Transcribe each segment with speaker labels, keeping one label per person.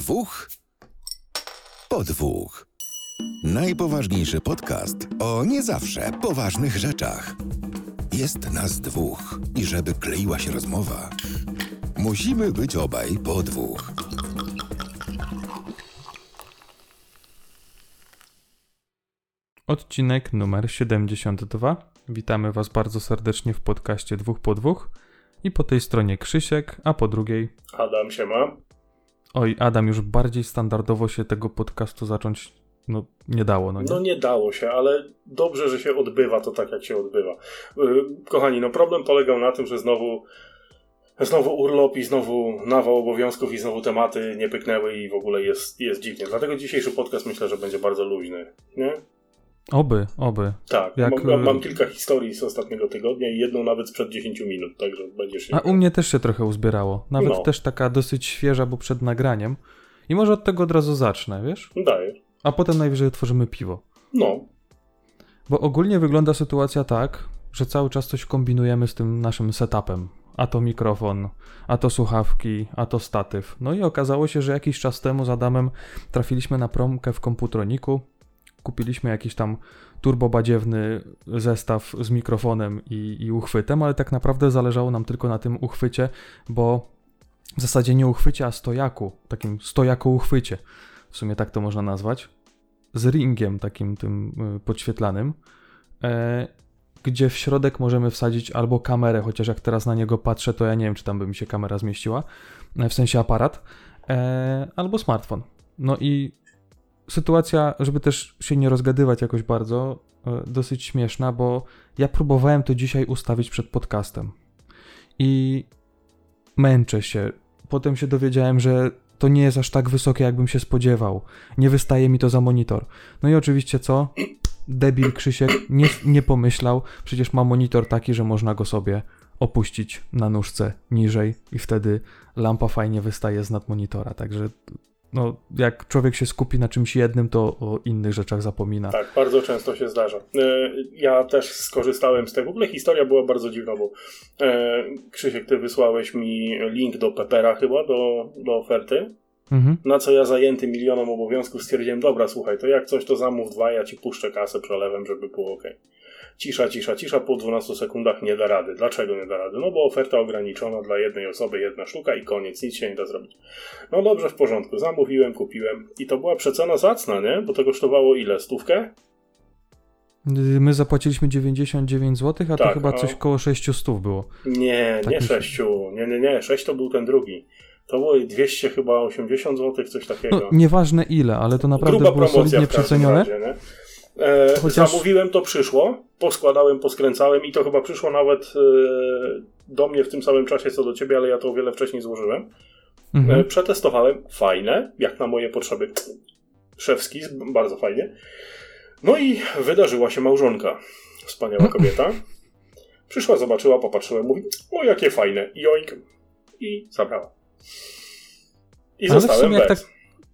Speaker 1: dwóch po dwóch. Najpoważniejszy podcast o nie zawsze poważnych rzeczach. Jest nas dwóch i żeby kleiła się rozmowa, musimy być obaj po dwóch.
Speaker 2: Odcinek numer 72. Witamy Was bardzo serdecznie w podcaście dwóch po dwóch. I po tej stronie Krzysiek, a po drugiej.
Speaker 3: Adam się ma.
Speaker 2: Oj, Adam, już bardziej standardowo się tego podcastu zacząć no, nie dało. No nie?
Speaker 3: no nie dało się, ale dobrze, że się odbywa to tak, jak się odbywa. Yy, kochani, no problem polegał na tym, że znowu znowu urlop i znowu nawał obowiązków i znowu tematy nie pyknęły i w ogóle jest, jest dziwnie. Dlatego dzisiejszy podcast myślę, że będzie bardzo luźny, nie?
Speaker 2: Oby, oby.
Speaker 3: Tak, Jak... mam, mam, kilka historii z ostatniego tygodnia i jedną nawet sprzed 10 minut, także będzie się...
Speaker 2: A u mnie też się trochę uzbierało. Nawet no. też taka dosyć świeża, bo przed nagraniem. I może od tego od razu zacznę, wiesz?
Speaker 3: Daję.
Speaker 2: A potem najwyżej otworzymy piwo.
Speaker 3: No.
Speaker 2: Bo ogólnie wygląda sytuacja tak, że cały czas coś kombinujemy z tym naszym setupem. A to mikrofon, a to słuchawki, a to statyw. No i okazało się, że jakiś czas temu z Adamem trafiliśmy na promkę w komputroniku kupiliśmy jakiś tam turbobadziewny zestaw z mikrofonem i, i uchwytem, ale tak naprawdę zależało nam tylko na tym uchwycie, bo w zasadzie nie uchwycie, a stojaku, takim stojako uchwycie, w sumie tak to można nazwać, z ringiem takim tym y, podświetlanym, e, gdzie w środek możemy wsadzić albo kamerę, chociaż jak teraz na niego patrzę, to ja nie wiem, czy tam by mi się kamera zmieściła, e, w sensie aparat, e, albo smartfon. No i sytuacja, żeby też się nie rozgadywać jakoś bardzo, e, dosyć śmieszna, bo ja próbowałem to dzisiaj ustawić przed podcastem i męczę się. Potem się dowiedziałem, że to nie jest aż tak wysokie, jakbym się spodziewał. Nie wystaje mi to za monitor. No i oczywiście co? Debil Krzysiek nie, nie pomyślał, przecież ma monitor taki, że można go sobie opuścić na nóżce niżej i wtedy lampa fajnie wystaje z nad monitora. Także no, jak człowiek się skupi na czymś jednym, to o innych rzeczach zapomina.
Speaker 3: Tak, bardzo często się zdarza. E, ja też skorzystałem z tego. W ogóle historia była bardzo dziwna, bo e, Krzysiek, ty wysłałeś mi link do Pepera chyba, do, do oferty. Mhm. Na co ja zajęty milionem obowiązków stwierdziłem, dobra, słuchaj, to jak coś to zamów dwa, ja ci puszczę kasę przelewem, żeby było ok. Cisza, cisza, cisza, po 12 sekundach nie da rady. Dlaczego nie da rady? No bo oferta ograniczona dla jednej osoby, jedna sztuka i koniec, nic się nie da zrobić. No dobrze, w porządku, zamówiłem, kupiłem i to była przecena zacna, nie? Bo to kosztowało ile? Stówkę?
Speaker 2: My zapłaciliśmy 99 zł, a tak, to chyba coś koło 600 było.
Speaker 3: Nie, tak nie 6. Nie, nie, nie. 6 to był ten drugi. To było 200 chyba 80 zł, coś takiego.
Speaker 2: No, nieważne ile, ale to naprawdę Gruba było solidnie przecenione. Razie,
Speaker 3: E, Chociaż... Zamówiłem, to przyszło, poskładałem, poskręcałem i to chyba przyszło nawet e, do mnie w tym samym czasie co do ciebie, ale ja to o wiele wcześniej złożyłem. Mhm. E, przetestowałem, fajne, jak na moje potrzeby. Szewski, bardzo fajnie. No i wydarzyła się małżonka. Wspaniała kobieta. Przyszła, zobaczyła, popatrzyła, mówi, o jakie fajne, joink. I zabrała. I Ale zostałem bez. Tak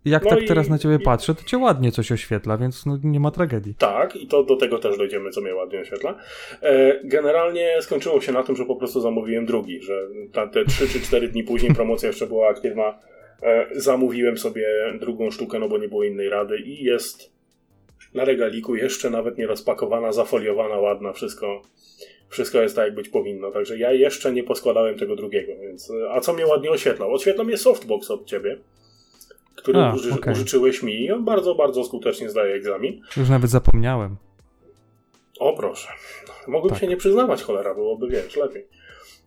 Speaker 2: jak no tak i, teraz na ciebie i... patrzę, to cię ładnie coś oświetla, więc no nie ma tragedii.
Speaker 3: Tak, i to do tego też dojdziemy, co mnie ładnie oświetla. E, generalnie skończyło się na tym, że po prostu zamówiłem drugi, że te 3 czy 4 dni później promocja jeszcze była aktywna. E, zamówiłem sobie drugą sztukę, no bo nie było innej rady i jest na regaliku jeszcze nawet nie rozpakowana, zafoliowana, ładna, wszystko wszystko jest tak, jak być powinno. Także ja jeszcze nie poskładałem tego drugiego, więc. A co mnie ładnie oświetlał? Oświetla mnie softbox od ciebie który A, uży, okay. użyczyłeś mi i on bardzo, bardzo skutecznie zdaje egzamin.
Speaker 2: Już nawet zapomniałem.
Speaker 3: O proszę. Mógłbym tak. się nie przyznawać, cholera, byłoby, wiesz, lepiej.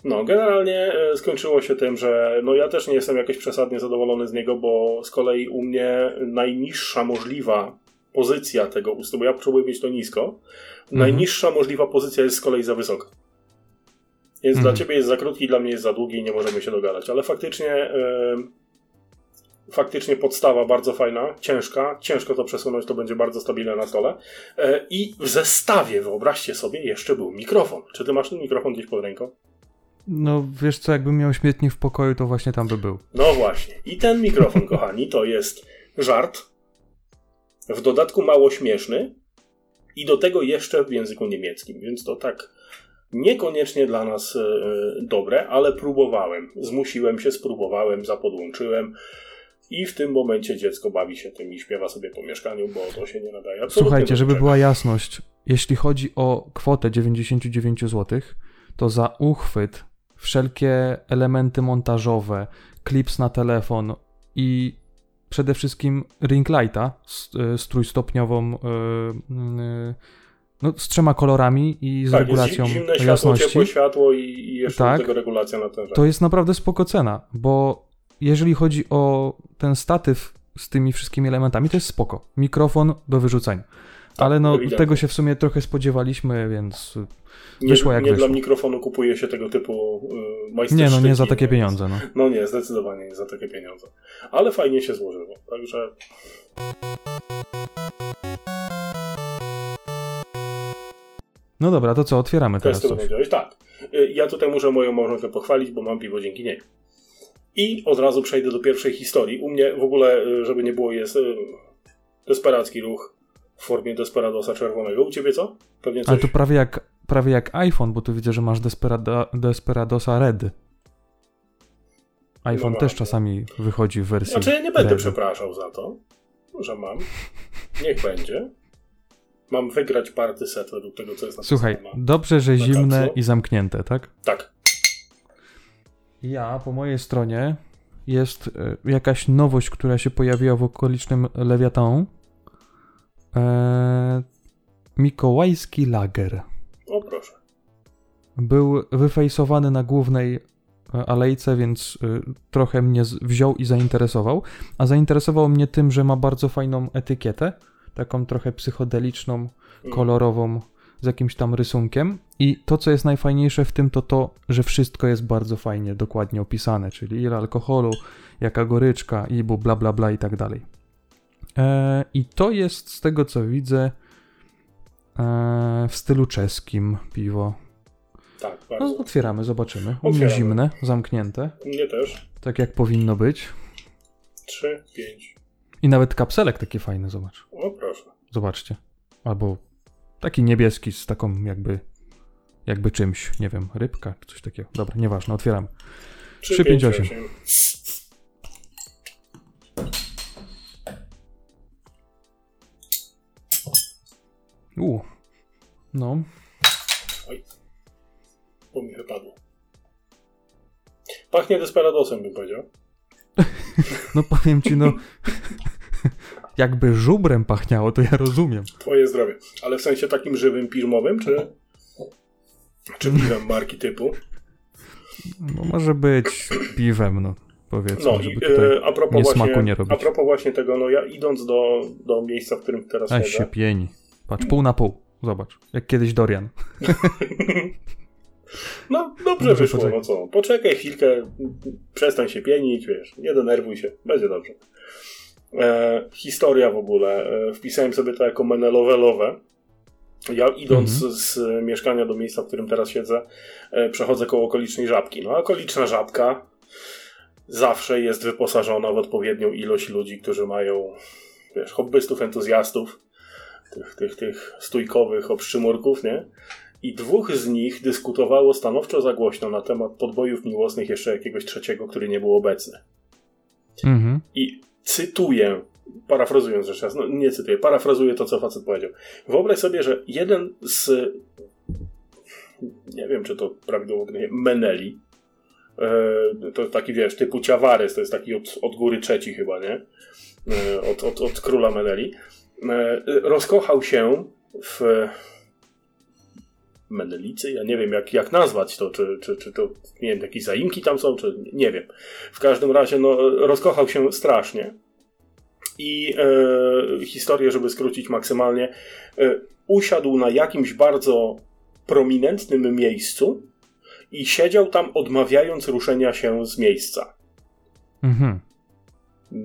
Speaker 3: No, generalnie e, skończyło się tym, że no ja też nie jestem jakoś przesadnie zadowolony z niego, bo z kolei u mnie najniższa możliwa pozycja tego ustu, bo ja potrzebuję mieć to nisko, mhm. najniższa możliwa pozycja jest z kolei za wysoka. Więc mhm. dla ciebie jest za krótki, dla mnie jest za długi i nie możemy się dogadać. Ale faktycznie faktycznie podstawa bardzo fajna, ciężka, ciężko to przesunąć, to będzie bardzo stabilne na stole. E, I w zestawie, wyobraźcie sobie, jeszcze był mikrofon. Czy ty masz ten mikrofon gdzieś pod ręką?
Speaker 2: No wiesz co, jakbym miał śmietnik w pokoju, to właśnie tam by był.
Speaker 3: No właśnie. I ten mikrofon, kochani, to jest żart, w dodatku mało śmieszny i do tego jeszcze w języku niemieckim, więc to tak niekoniecznie dla nas e, dobre, ale próbowałem. Zmusiłem się, spróbowałem, zapodłączyłem. I w tym momencie dziecko bawi się tym i śpiewa sobie po mieszkaniu, bo to się nie nadaje. Absolutnie
Speaker 2: Słuchajcie, żeby była jasność, jeśli chodzi o kwotę 99 zł, to za uchwyt, wszelkie elementy montażowe, klips na telefon i przede wszystkim ring lighta z, y, z trójstopniową, y, y, no, z trzema kolorami i z
Speaker 3: tak,
Speaker 2: regulacją
Speaker 3: jest zimne światło,
Speaker 2: jasności.
Speaker 3: ciepłe światło i, i jeszcze
Speaker 2: Tak.
Speaker 3: tego regulacja natężenia.
Speaker 2: To jest naprawdę spoko cena, bo jeżeli chodzi o ten statyw z tymi wszystkimi elementami, to jest spoko. Mikrofon do wyrzucenia. Ale no,
Speaker 3: ewidentnie.
Speaker 2: tego się w sumie trochę spodziewaliśmy, więc
Speaker 3: nie,
Speaker 2: wyszło jak
Speaker 3: nie
Speaker 2: wyszło.
Speaker 3: dla mikrofonu kupuje się tego typu y,
Speaker 2: nie no, nie za takie
Speaker 3: więc-
Speaker 2: pieniądze, no.
Speaker 3: No nie, zdecydowanie nie za takie pieniądze. Ale fajnie się złożyło, także
Speaker 2: No dobra, to co, otwieramy teraz
Speaker 3: powiedziałeś. Tak. Y, Ja tutaj muszę moją małżonkę pochwalić, bo mam piwo dzięki niej. I od razu przejdę do pierwszej historii. U mnie w ogóle, y, żeby nie było, jest y, desperacki ruch w formie Desperadosa czerwonego. U ciebie co? Pewnie coś...
Speaker 2: Ale to prawie jak, prawie jak iPhone, bo tu widzę, że masz Desperada, Desperadosa Red. iPhone
Speaker 3: No
Speaker 2: też czasami wychodzi w wersji
Speaker 3: Znaczy ja nie będę
Speaker 2: Red.
Speaker 3: przepraszał za to, że mam. Niech będzie. Mam wygrać party set według tego, co jest napisane.
Speaker 2: Słuchaj, dobrze, że
Speaker 3: na
Speaker 2: zimne i zamknięte, tak?
Speaker 3: Tak.
Speaker 2: Ja, po mojej stronie jest e, jakaś nowość, która się pojawiła w okolicznym Lewiatan. E, Mikołajski Lager.
Speaker 3: O proszę.
Speaker 2: Był wyfejsowany na głównej e, alejce, więc e, trochę mnie wziął i zainteresował. A zainteresował mnie tym, że ma bardzo fajną etykietę, taką trochę psychodeliczną,
Speaker 3: Mm.
Speaker 2: kolorową, z jakimś tam rysunkiem. I to, co jest najfajniejsze w tym, to to, że wszystko jest bardzo fajnie, dokładnie opisane, czyli ile alkoholu, jaka goryczka, ibu, bla bla bla i tak dalej. E, I to jest z tego, co widzę, e, w stylu czeskim piwo.
Speaker 3: Tak,
Speaker 2: No,
Speaker 3: bardzo.
Speaker 2: otwieramy, zobaczymy. U mnie zimne, zamknięte,
Speaker 3: U mnie też.
Speaker 2: tak jak powinno być.
Speaker 3: 3, 5.
Speaker 2: I nawet kapselek taki fajny, zobacz.
Speaker 3: O proszę.
Speaker 2: Zobaczcie. Albo taki niebieski z taką jakby jakby czymś, nie wiem, rybka, coś takiego. Dobra, nieważne, otwieram.
Speaker 3: 3, 5,
Speaker 2: 358.
Speaker 3: 8.
Speaker 2: U. No,
Speaker 3: Bo mi wypadło. Pachnie Desperadosem, bym powiedział.
Speaker 2: no powiem ci, no jakby żubrem pachniało, to ja rozumiem.
Speaker 3: Twoje zdrowie. Ale w sensie takim żywym, pirmowym, czy... Czy piwem marki typu?
Speaker 2: No może być piwem, no powiedzmy,
Speaker 3: No
Speaker 2: żeby tutaj
Speaker 3: e, a propos
Speaker 2: nie
Speaker 3: właśnie,
Speaker 2: smaku nie robić.
Speaker 3: a propos właśnie tego, no ja idąc do, do miejsca, w którym teraz
Speaker 2: Aś się pieni. Patrz, pół na pół. Zobacz, jak kiedyś Dorian.
Speaker 3: no dobrze wyszło,
Speaker 2: poczekaj.
Speaker 3: no co, poczekaj chwilkę, przestań się pienić, wiesz, nie denerwuj się, będzie dobrze. E, historia w ogóle, e, wpisałem sobie to jako menelowelowe. Ja idąc
Speaker 2: Mhm.
Speaker 3: z mieszkania do miejsca, w którym teraz siedzę, e, przechodzę koło okolicznej żabki. No a okoliczna żabka zawsze jest wyposażona w odpowiednią ilość ludzi, którzy mają, wiesz, hobbystów, entuzjastów, tych, tych, tych stójkowych obszczymurków, nie? I dwóch z nich dyskutowało stanowczo za głośno na temat podbojów miłosnych jeszcze jakiegoś trzeciego, który nie był obecny.
Speaker 2: Mhm.
Speaker 3: I cytuję, parafrazując rzecz raz, no nie cytuję, parafrazuję to, co facet powiedział. Wyobraź sobie, że jeden z, nie wiem, czy to prawidłowo określenie, Meneli, e, to taki, wiesz, typu Ciawarys, to jest taki od, od góry trzeci chyba, nie? E, Od, od, od króla Meneli. E, Rozkochał się w Menelicy, ja nie wiem jak, jak nazwać to, czy, czy, czy to, nie wiem, jakieś zaimki tam są, czy nie wiem. W każdym razie, no, rozkochał się strasznie. I e, historię, żeby skrócić maksymalnie, e, usiadł na jakimś bardzo prominentnym miejscu i siedział tam odmawiając ruszenia się z miejsca.
Speaker 2: Mhm.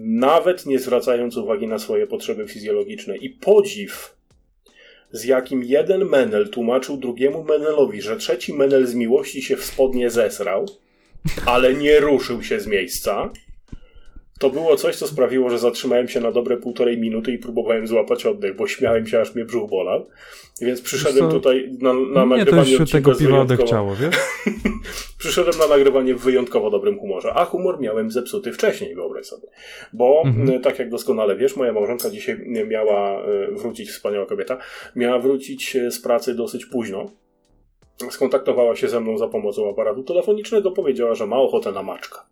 Speaker 3: Nawet nie zwracając uwagi na swoje potrzeby fizjologiczne. I podziw, z jakim jeden menel tłumaczył drugiemu menelowi, że trzeci menel z miłości się w spodnie zesrał, ale nie ruszył się z miejsca, to było coś, co sprawiło, że zatrzymałem się na dobre półtorej minuty i próbowałem złapać oddech, bo śmiałem się, aż mnie brzuch bolał. Więc przyszedłem tutaj na, na nagrywanie odcinka
Speaker 2: tego piwa odechciało, wiesz?
Speaker 3: Przyszedłem na nagrywanie w wyjątkowo dobrym humorze, a humor miałem zepsuty wcześniej, wyobraź sobie. Bo,
Speaker 2: Mhm.
Speaker 3: y, tak jak doskonale wiesz, moja małżonka dzisiaj miała y, wrócić, wspaniała kobieta, miała wrócić y, z pracy dosyć późno. Skontaktowała się ze mną za pomocą aparatu telefonicznego, powiedziała, że ma ochotę na maczka.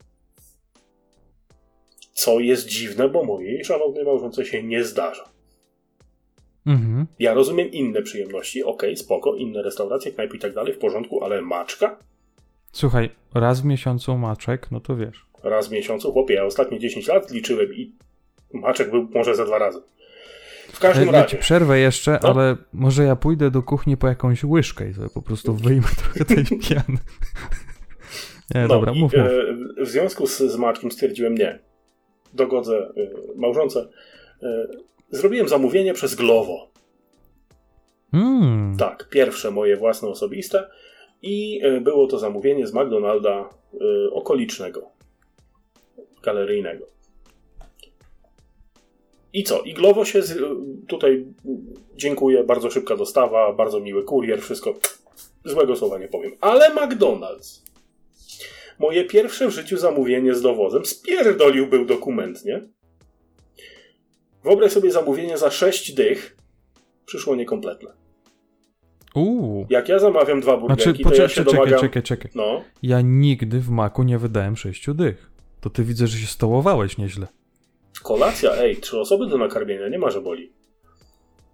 Speaker 3: Co jest dziwne, bo mojej szanownej małżonce się nie zdarza.
Speaker 2: Mhm.
Speaker 3: Ja rozumiem inne przyjemności, okej, spoko, inne restauracje, knajpy i tak dalej, w porządku, ale maczka?
Speaker 2: Słuchaj, raz w miesiącu maczek, no to wiesz.
Speaker 3: Raz w miesiącu, chłopie, ja ostatnie 10 lat liczyłem i maczek był może ze dwa razy. W każdym
Speaker 2: Ja, ja ci
Speaker 3: razie,
Speaker 2: przerwę jeszcze,
Speaker 3: No.
Speaker 2: ale może ja pójdę do kuchni po jakąś łyżkę i sobie po prostu wyjmę trochę tej piany. Nie,
Speaker 3: no,
Speaker 2: dobra,
Speaker 3: i,
Speaker 2: mów, mów.
Speaker 3: e, w związku z, z maczkiem stwierdziłem nie. Dogodzę e, małżonce. E, zrobiłem zamówienie przez Glovo.
Speaker 2: Mm.
Speaker 3: Tak, pierwsze moje własne osobiste i e, było to zamówienie z McDonalda okolicznego, galeryjnego. I co? I Glovo się z, tutaj dziękuję, bardzo szybka dostawa, bardzo miły kurier, wszystko. Złego słowa nie powiem. Ale McDonald's. Moje pierwsze w życiu zamówienie z dowozem spierdolił był dokumentnie. Wyobraź sobie zamówienie za 6 dych. Przyszło niekompletne.
Speaker 2: Uuu.
Speaker 3: Jak ja zamawiam dwa burgerki,
Speaker 2: Znaczy,
Speaker 3: to ja
Speaker 2: poczekaj,
Speaker 3: się
Speaker 2: czekaj,
Speaker 3: domagam...
Speaker 2: czekaj, czekaj.
Speaker 3: No,
Speaker 2: Ja nigdy w maku nie wydałem sześciu dych. To ty widzę, że się stołowałeś nieźle.
Speaker 3: kolacja, ej, trzy osoby do nakarmienia, nie ma, że boli.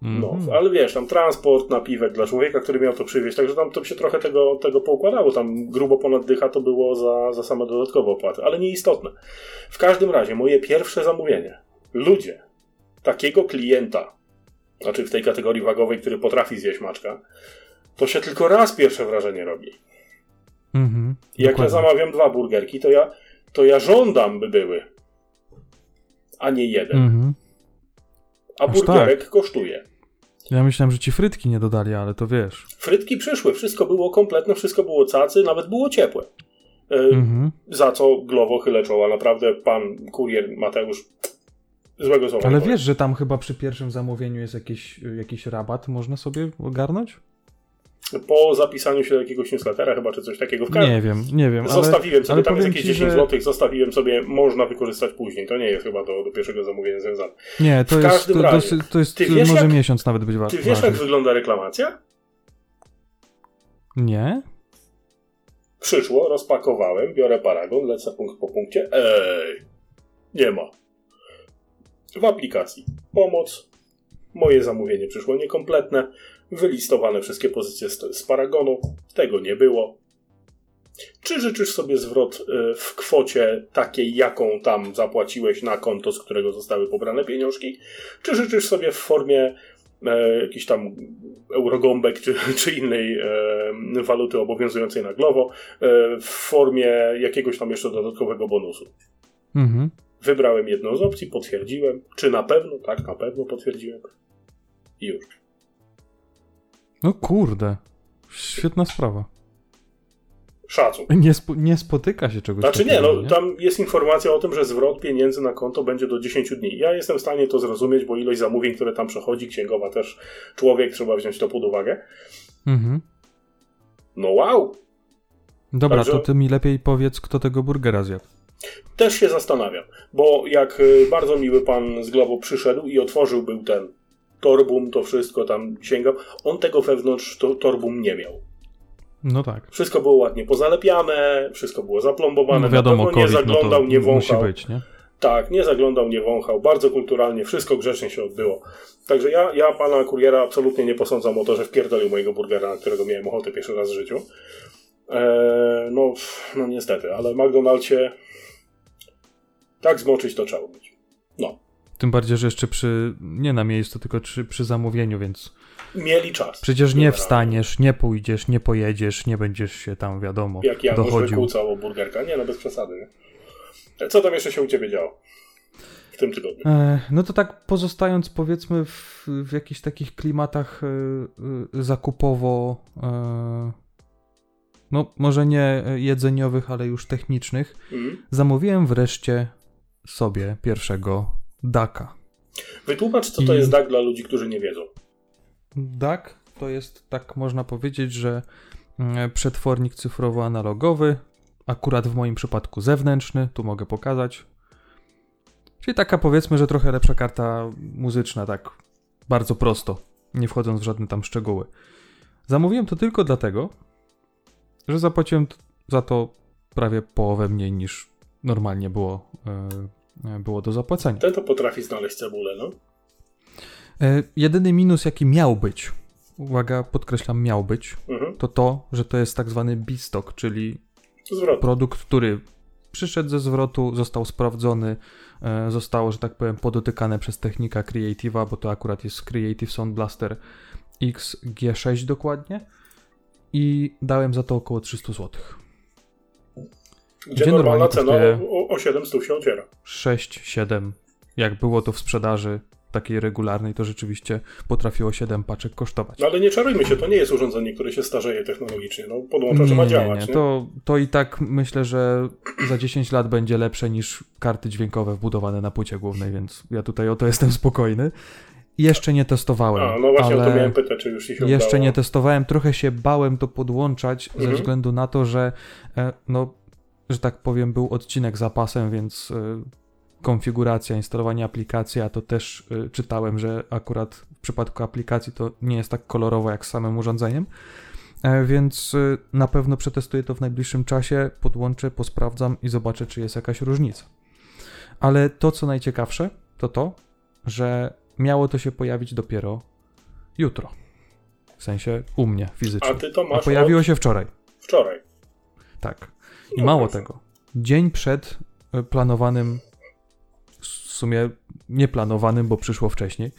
Speaker 3: No,
Speaker 2: Mhm.
Speaker 3: ale wiesz, tam transport, napiwek dla człowieka, który miał to przywieźć, także tam to się trochę tego, tego poukładało. Tam grubo ponad dycha to było za, za same dodatkowe opłaty, ale nieistotne. W każdym razie, moje pierwsze zamówienie. Ludzie, takiego klienta, znaczy w tej kategorii wagowej, który potrafi zjeść maczka, to się tylko raz pierwsze wrażenie robi.
Speaker 2: Mhm.
Speaker 3: Jak
Speaker 2: Dokładnie.
Speaker 3: ja zamawiam dwa burgerki, to ja, to ja żądam, by były, a nie jeden.
Speaker 2: Mhm.
Speaker 3: A burgerek kosztuje.
Speaker 2: Ja myślałem, że ci frytki nie dodali, ale to wiesz.
Speaker 3: Frytki przyszły, wszystko było kompletne, wszystko było cacy, nawet było ciepłe. E,
Speaker 2: Mhm.
Speaker 3: Za co Glowo chylę czoła. Naprawdę pan kurier Mateusz złego słowa
Speaker 2: Ale wiesz, że tam chyba przy pierwszym zamówieniu jest jakiś, jakiś rabat, można sobie ogarnąć?
Speaker 3: Po zapisaniu się do jakiegoś newslettera chyba, czy coś takiego. W każdym
Speaker 2: Nie wiem, nie wiem. Ale,
Speaker 3: Zostawiłem sobie,
Speaker 2: ale
Speaker 3: tam jest jakieś
Speaker 2: ci,
Speaker 3: 10
Speaker 2: że-
Speaker 3: zł, zostawiłem sobie, można wykorzystać później. To nie jest chyba do, do pierwszego zamówienia związane.
Speaker 2: Nie, to
Speaker 3: w
Speaker 2: jest, to,
Speaker 3: razie,
Speaker 2: to jest
Speaker 3: wiesz,
Speaker 2: może
Speaker 3: jak-
Speaker 2: miesiąc nawet być wa-
Speaker 3: Ty wiesz, jak wygląda reklamacja?
Speaker 2: Nie?
Speaker 3: Przyszło, rozpakowałem, biorę paragon, lecę punkt po punkcie. Ej, nie ma. W aplikacji pomoc. Moje zamówienie przyszło niekompletne. Wylistowane wszystkie pozycje z, z paragonu. Tego nie było. Czy życzysz sobie zwrot y, w kwocie takiej, jaką tam zapłaciłeś na konto, z którego zostały pobrane pieniążki? Czy życzysz sobie w formie e, jakiś tam eurogąbek czy, czy innej e, waluty obowiązującej na Glovo e, w formie jakiegoś tam jeszcze dodatkowego bonusu?
Speaker 2: Mhm.
Speaker 3: Wybrałem jedną z opcji, potwierdziłem. Czy na pewno? Tak, na pewno potwierdziłem. I już.
Speaker 2: No kurde. Świetna sprawa.
Speaker 3: Szacun.
Speaker 2: Nie, spo, nie spotyka się czegoś
Speaker 3: Znaczy nie,
Speaker 2: takiego,
Speaker 3: no tam jest informacja o tym, że zwrot pieniędzy na konto będzie do 10 dni. Ja jestem w stanie to zrozumieć, bo ilość zamówień, które tam przechodzi, księgowa też człowiek, trzeba wziąć to pod uwagę.
Speaker 2: Mhm.
Speaker 3: No wow!
Speaker 2: Dobra,
Speaker 3: Także-
Speaker 2: to ty mi lepiej powiedz, kto tego burgera zjadł.
Speaker 3: Też się zastanawiam, bo jak y, bardzo miły pan z Globo przyszedł i otworzył był ten torbum, to wszystko tam sięgał, on tego wewnątrz to, torbum nie miał.
Speaker 2: No tak.
Speaker 3: Wszystko było ładnie pozalepiane, wszystko było zaplombowane,
Speaker 2: No wiadomo,
Speaker 3: nie
Speaker 2: COVID, no
Speaker 3: zaglądał,
Speaker 2: to
Speaker 3: nie
Speaker 2: musi
Speaker 3: wąchał.
Speaker 2: być, nie?
Speaker 3: Tak, nie zaglądał, nie wąchał, bardzo kulturalnie, wszystko grzecznie się odbyło. Także ja, ja pana kuriera absolutnie nie posądzam o to, że wpierdolił mojego burgera, na którego miałem ochotę pierwszy raz w życiu. Eee, no, no niestety, ale w McDonaldzie tak zmoczyć to trzeba być. No,
Speaker 2: Tym bardziej, że jeszcze przy, nie na miejscu, tylko przy, przy zamówieniu, więc
Speaker 3: mieli czas.
Speaker 2: przecież nie wstaniesz, nie pójdziesz, nie pojedziesz, nie będziesz się tam, wiadomo,
Speaker 3: Jak Janusz
Speaker 2: dochodził.
Speaker 3: wykłócał o burgerka. Nie, no bez przesady. Nie? Co tam jeszcze się u ciebie działo w tym tygodniu?
Speaker 2: E, no to tak pozostając powiedzmy w, w jakichś takich klimatach e, e, zakupowo, e, no może nie jedzeniowych, ale już technicznych,
Speaker 3: Mhm.
Speaker 2: zamówiłem wreszcie sobie pierwszego daka.
Speaker 3: Wytłumacz, co to
Speaker 2: I-
Speaker 3: jest DAG dla ludzi, którzy nie wiedzą.
Speaker 2: DAK to jest, tak można powiedzieć, że mm, przetwornik cyfrowo-analogowy, akurat w moim przypadku zewnętrzny, tu mogę pokazać. Czyli taka powiedzmy, że trochę lepsza karta muzyczna, tak bardzo prosto, nie wchodząc w żadne tam szczegóły. Zamówiłem to tylko dlatego, że zapłaciłem za to prawie połowę mniej niż normalnie było, e, było do zapłacenia.
Speaker 3: Ten to potrafi znaleźć cebulę, no.
Speaker 2: E, jedyny minus, jaki miał być, uwaga, podkreślam, miał być,
Speaker 3: Mhm.
Speaker 2: to to, że to jest tak zwany B-stock, czyli
Speaker 3: Zwrot.
Speaker 2: produkt, który przyszedł ze zwrotu, został sprawdzony, e, zostało, że tak powiem, podotykane przez technika Creative'a, bo to akurat jest Creative Sound Blaster XG6 dokładnie i dałem za to około 300 zł.
Speaker 3: Gdzie
Speaker 2: Gdzie
Speaker 3: normalna cena o, o 700 się ociera.
Speaker 2: 6, 7, jak było to w sprzedaży takiej regularnej, to rzeczywiście potrafiło 7 paczek kosztować.
Speaker 3: No ale nie czarujmy się, to nie jest urządzenie, które się starzeje technologicznie. No podłącza, że ma działać. Nie,
Speaker 2: To, to i tak myślę, że za 10 lat będzie lepsze niż karty dźwiękowe wbudowane na płycie głównej, więc ja tutaj o to jestem spokojny. Jeszcze nie testowałem.
Speaker 3: A, no właśnie o to
Speaker 2: ale
Speaker 3: miałem pytać, czy już się
Speaker 2: Jeszcze
Speaker 3: udało.
Speaker 2: nie testowałem, trochę się bałem to podłączać ze
Speaker 3: Mhm.
Speaker 2: względu na to, że e, no, że tak powiem, był odcinek zapasem, więc e, konfiguracja, instalowanie aplikacji, a to też e, czytałem, że akurat w przypadku aplikacji to nie jest tak kolorowo jak z samym urządzeniem. E, Więc na pewno przetestuję to w najbliższym czasie, podłączę, posprawdzam i zobaczę, czy jest jakaś różnica. Ale to, co najciekawsze, to to, że miało to się pojawić dopiero jutro. W sensie u mnie fizycznie.
Speaker 3: A ty to
Speaker 2: A
Speaker 3: masz
Speaker 2: pojawiło
Speaker 3: od
Speaker 2: się wczoraj.
Speaker 3: wczoraj.
Speaker 2: Tak. I mało tego. Dzień przed e, planowanym, w sumie nieplanowanym, bo przyszło wcześniej,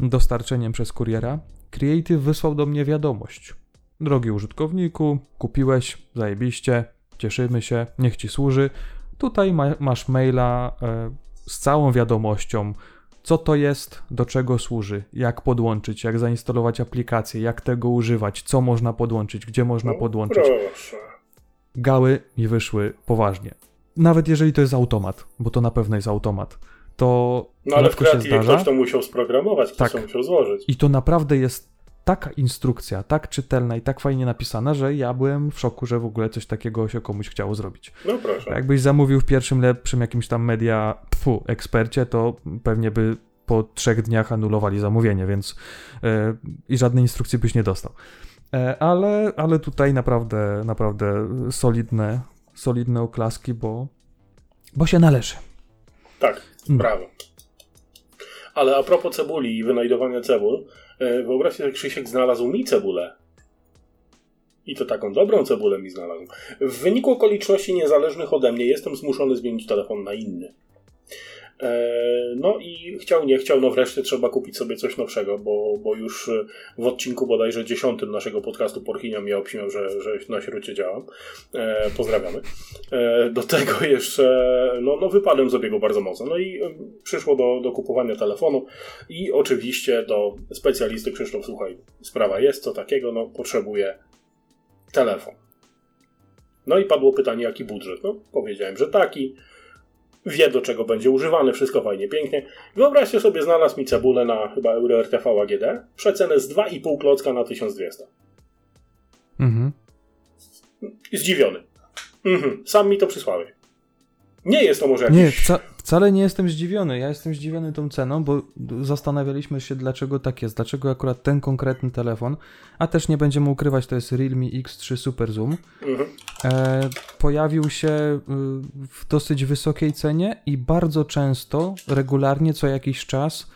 Speaker 2: dostarczeniem przez kuriera, Creative wysłał do mnie wiadomość. Drogi użytkowniku, kupiłeś, zajebiście, cieszymy się, niech ci służy. Tutaj ma, masz maila e, z całą wiadomością, co to jest, do czego służy, jak podłączyć, jak zainstalować aplikację, jak tego używać, co można podłączyć, gdzie można
Speaker 3: No,
Speaker 2: podłączyć
Speaker 3: Proszę.
Speaker 2: Gały mi wyszły poważnie. Nawet jeżeli to jest automat, bo to na pewno jest automat, to
Speaker 3: No ale w
Speaker 2: się zdarza.
Speaker 3: ktoś to musiał sprogramować, ktoś
Speaker 2: Tak.
Speaker 3: to musiał złożyć.
Speaker 2: I to naprawdę jest taka instrukcja, tak czytelna i tak fajnie napisana, że ja byłem w szoku, że w ogóle coś takiego się komuś chciało zrobić.
Speaker 3: No proszę.
Speaker 2: Jakbyś zamówił w pierwszym lepszym jakimś tam media pfu, ekspercie, to pewnie by po trzech dniach anulowali zamówienie, więc e, i żadnej instrukcji byś nie dostał. E, ale, ale tutaj naprawdę, naprawdę solidne, solidne oklaski, bo, bo się należy.
Speaker 3: Tak,
Speaker 2: No.
Speaker 3: brawo. Ale a propos cebuli i wynajdowania cebul, e, wyobraź sobie, że Krzysiek znalazł mi cebulę. I to taką dobrą cebulę mi znalazł. W wyniku okoliczności niezależnych ode mnie jestem zmuszony zmienić telefon na inny. E, No i chciał, nie chciał, no wreszcie trzeba kupić sobie coś nowszego, bo, bo już e, w odcinku bodajże dziesiątym naszego podcastu Porchinia mnie obśmiał, że, że na śrucie działam. E, pozdrawiamy. E, do tego jeszcze, no, no wypadłem z obiegu bardzo mocno. No i e, przyszło do, do kupowania telefonu i oczywiście do specjalisty Krzysztof, słuchaj, sprawa jest, co takiego, no potrzebuję telefon. No i padło pytanie, jaki budżet? No, powiedziałem, że taki. Wie, do czego będzie używany, wszystko fajnie, pięknie. Wyobraźcie sobie, znalazł mi cebulę na chyba Euro RTV AGD. Przecenę z 2,5 klocka na 1200.
Speaker 2: Mhm.
Speaker 3: Zdziwiony. Mhm, sam mi to przysłałeś. Nie jest to może jakiś...
Speaker 2: Nie, wca, wcale nie jestem zdziwiony. Ja jestem zdziwiony tą ceną, bo zastanawialiśmy się, dlaczego tak jest, dlaczego akurat ten konkretny telefon, a też nie będziemy ukrywać, to jest Realme X3 Super Zoom,
Speaker 3: Mhm.
Speaker 2: e, pojawił się y, w dosyć wysokiej cenie i bardzo często, regularnie, co jakiś czas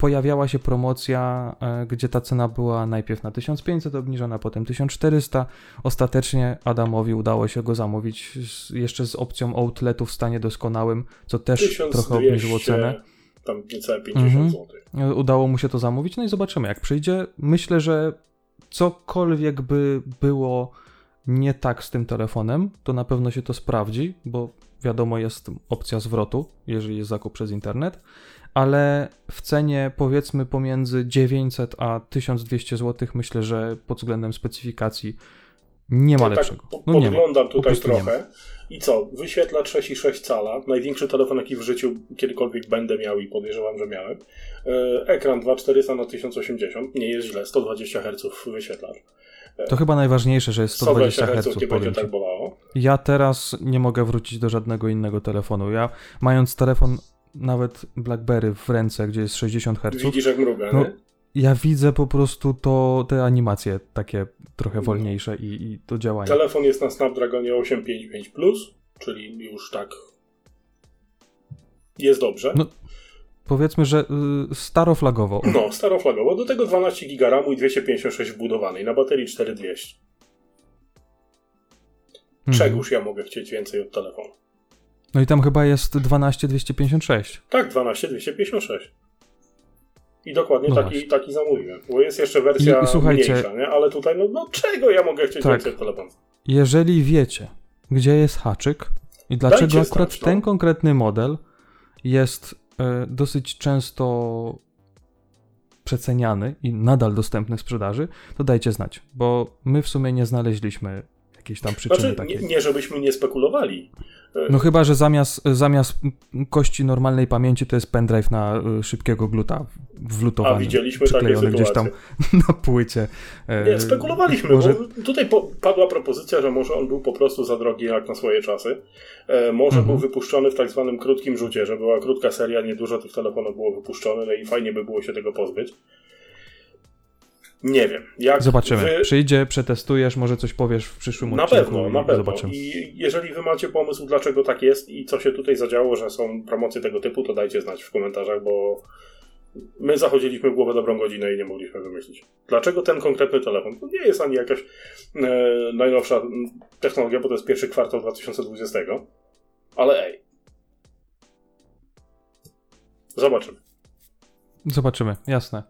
Speaker 2: pojawiała się promocja, e, gdzie ta cena była najpierw na 1500 obniżona, potem 1400. Ostatecznie Adamowi udało się go zamówić z, jeszcze z opcją outletu w stanie doskonałym, co też
Speaker 3: 1200,
Speaker 2: trochę obniżyło cenę.
Speaker 3: Tam niecałe 50
Speaker 2: Mhm.
Speaker 3: zł.
Speaker 2: E, Udało mu się to zamówić, no i zobaczymy jak przyjdzie. Myślę, że cokolwiek by było nie tak z tym telefonem, to na pewno się to sprawdzi, bo wiadomo jest opcja zwrotu, jeżeli jest zakup przez internet, ale w cenie powiedzmy pomiędzy 900 a 1200 zł myślę, że pod względem specyfikacji Nie ma
Speaker 3: tak
Speaker 2: lepszego.
Speaker 3: po-
Speaker 2: No ma.
Speaker 3: podglądam tutaj trochę. I co? Wyświetlacz 6,6 cala. Największy telefon, jaki w życiu kiedykolwiek będę miał i podejrzewam, że miałem. E, Ekran 2400 na 1080. Nie jest źle. 120 Hz wyświetlacz.
Speaker 2: To chyba najważniejsze, że jest 120
Speaker 3: Hz
Speaker 2: Hz.
Speaker 3: nie będzie tak bolało.
Speaker 2: Ja teraz nie mogę wrócić do żadnego innego telefonu. Ja mając telefon nawet BlackBerry w ręce, gdzie jest 60 Hz,
Speaker 3: Widzisz jak mruga,
Speaker 2: No,
Speaker 3: nie?
Speaker 2: ja widzę po prostu to, te animacje takie trochę
Speaker 3: No.
Speaker 2: wolniejsze i, i to działanie.
Speaker 3: Telefon jest na Snapdragonie 855+, Plus, czyli już tak jest dobrze.
Speaker 2: No, Powiedzmy, że y, staroflagowo.
Speaker 3: No, staroflagowo. Do tego 12 GB RAMu i 256 wbudowanej na baterii 4200.
Speaker 2: Mhm.
Speaker 3: Czegóż ja mogę chcieć więcej od telefonu?
Speaker 2: No i tam chyba jest 12256.
Speaker 3: Tak, 12256. I dokładnie
Speaker 2: No
Speaker 3: taki, taki zamówiłem. Bo jest jeszcze wersja
Speaker 2: I- słuchajcie-
Speaker 3: mniejsza, nie? Ale tutaj, no, no czego ja mogę chcieć
Speaker 2: Tak.
Speaker 3: więcej od telefonu?
Speaker 2: Jeżeli wiecie, gdzie jest haczyk i dlaczego
Speaker 3: Dajcie
Speaker 2: akurat
Speaker 3: znać, no.
Speaker 2: ten konkretny model jest e, dosyć często przeceniany i nadal dostępny w sprzedaży, to dajcie znać, bo my w sumie nie znaleźliśmy jakiejś tam przyczyny
Speaker 3: Znaczy, nie,
Speaker 2: takiej.
Speaker 3: nie żebyśmy nie spekulowali.
Speaker 2: No chyba, że zamiast, zamiast kości normalnej pamięci to jest pendrive na y, szybkiego gluta wlutowany.
Speaker 3: A widzieliśmy takie
Speaker 2: przyklejony gdzieś tam
Speaker 3: sytuacje.
Speaker 2: na płycie. E,
Speaker 3: Nie, spekulowaliśmy,
Speaker 2: może-
Speaker 3: bo tutaj po, padła propozycja, że może on był po prostu za drogi jak na swoje czasy. E, może
Speaker 2: Mhm.
Speaker 3: był wypuszczony w tak zwanym krótkim rzucie, że była krótka seria, niedużo tych telefonów było wypuszczone, no i fajnie by było się tego pozbyć. Nie wiem. Jak
Speaker 2: Zobaczymy.
Speaker 3: Wy...
Speaker 2: Przyjdzie, przetestujesz, może coś powiesz w przyszłym
Speaker 3: Na
Speaker 2: odcinku
Speaker 3: pewno,
Speaker 2: i
Speaker 3: na pewno.
Speaker 2: zobaczymy.
Speaker 3: I jeżeli wy macie pomysł, dlaczego tak jest i co się tutaj zadziało, że są promocje tego typu, to dajcie znać w komentarzach, bo my zachodziliśmy w głowę dobrą godzinę i nie mogliśmy wymyślić. Dlaczego ten konkretny telefon? To nie jest ani jakaś e, najnowsza technologia, bo to jest pierwszy kwartał 2020, ale ej. Zobaczymy.
Speaker 2: Zobaczymy, jasne.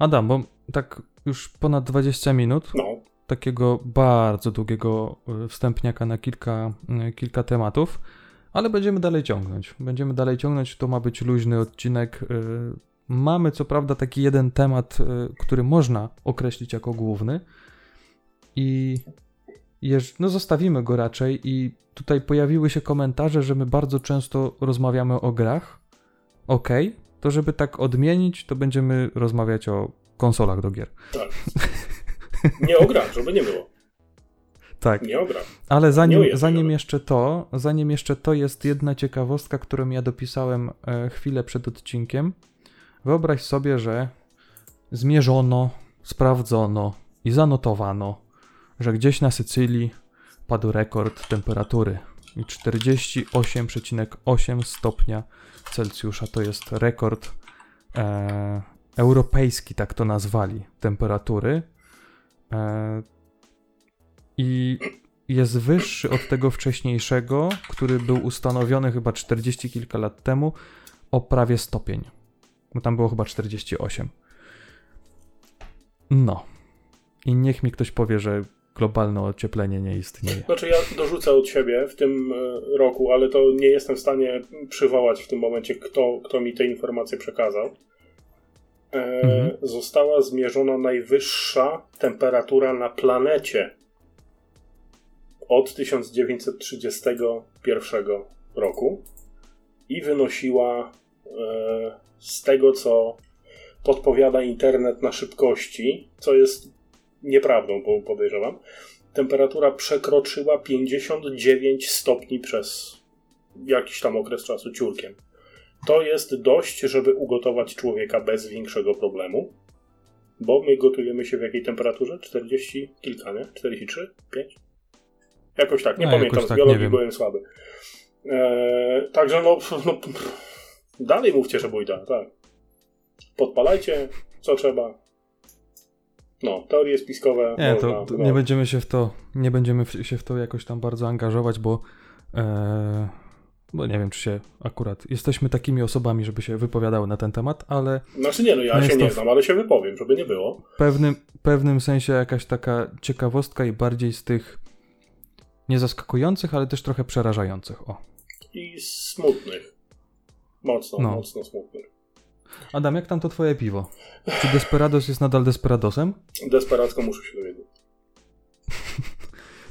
Speaker 2: Adam, bo tak już ponad 20 minut
Speaker 3: No,
Speaker 2: takiego bardzo długiego y, wstępniaka na kilka, y, kilka tematów, ale będziemy dalej ciągnąć. Będziemy dalej ciągnąć, to ma być luźny odcinek. y, Mamy co prawda taki jeden temat, który można określić jako główny i no zostawimy go raczej i tutaj pojawiły się komentarze, że my bardzo często rozmawiamy o grach. Okej, to żeby tak odmienić, to będziemy rozmawiać o konsolach do gier.
Speaker 3: tak. Nie ogram, żeby nie było.
Speaker 2: Tak.
Speaker 3: Nie ogram.
Speaker 2: Ale
Speaker 3: Nie
Speaker 2: zanim, zanim jeszcze to, zanim jeszcze to jest jedna ciekawostka, którą ja dopisałem e, chwilę przed odcinkiem. Wyobraź sobie, że zmierzono, sprawdzono i zanotowano, że gdzieś na Sycylii padł rekord temperatury i 48,8 stopnia Celsjusza to jest rekord e, europejski, tak to nazwali, temperatury. E, I jest wyższy od tego wcześniejszego, który był ustanowiony chyba 40 kilka lat temu, o prawie stopień. Bo tam było chyba 48. No. I niech mi ktoś powie, że globalne ocieplenie nie istnieje.
Speaker 3: Znaczy ja dorzucę od siebie w tym e, roku, ale to nie jestem w stanie przywołać w tym momencie, kto, kto mi te informacje przekazał. E,
Speaker 2: Mhm.
Speaker 3: Została zmierzona najwyższa temperatura na planecie od 1931 roku i wynosiła e, z tego, co podpowiada internet na szybkości, co jest nieprawdą, bo podejrzewam, temperatura przekroczyła 59 stopni przez jakiś tam okres czasu ciurkiem. To jest dość, żeby ugotować człowieka bez większego problemu, bo my gotujemy się w jakiej temperaturze? 40 kilka, nie? 43? 5? Jakoś tak, nie
Speaker 2: A,
Speaker 3: pamiętam,
Speaker 2: jakoś
Speaker 3: z
Speaker 2: tak,
Speaker 3: biologii byłem słaby. Eee, także no, no, dalej mówcie, że bójda, tak. Podpalajcie, co trzeba. No, teorie spiskowe.
Speaker 2: Nie,
Speaker 3: można,
Speaker 2: to, to
Speaker 3: no.
Speaker 2: nie będziemy się w to, nie będziemy się w to jakoś tam bardzo angażować, bo e, bo nie wiem, czy się akurat jesteśmy takimi osobami, żeby się wypowiadały na ten temat, ale
Speaker 3: Znaczy nie, no ja
Speaker 2: No
Speaker 3: się nie znam, ale się wypowiem, żeby nie było.
Speaker 2: w pewnym, pewnym sensie jakaś taka ciekawostka i bardziej z tych nie zaskakujących, ale też trochę przerażających. O.
Speaker 3: I smutnych. Mocno,
Speaker 2: No.
Speaker 3: mocno smutnych.
Speaker 2: Adam, jak tam to twoje piwo? Czy Desperados jest nadal Desperadosem?
Speaker 3: Desperacko muszę się dowiedzieć.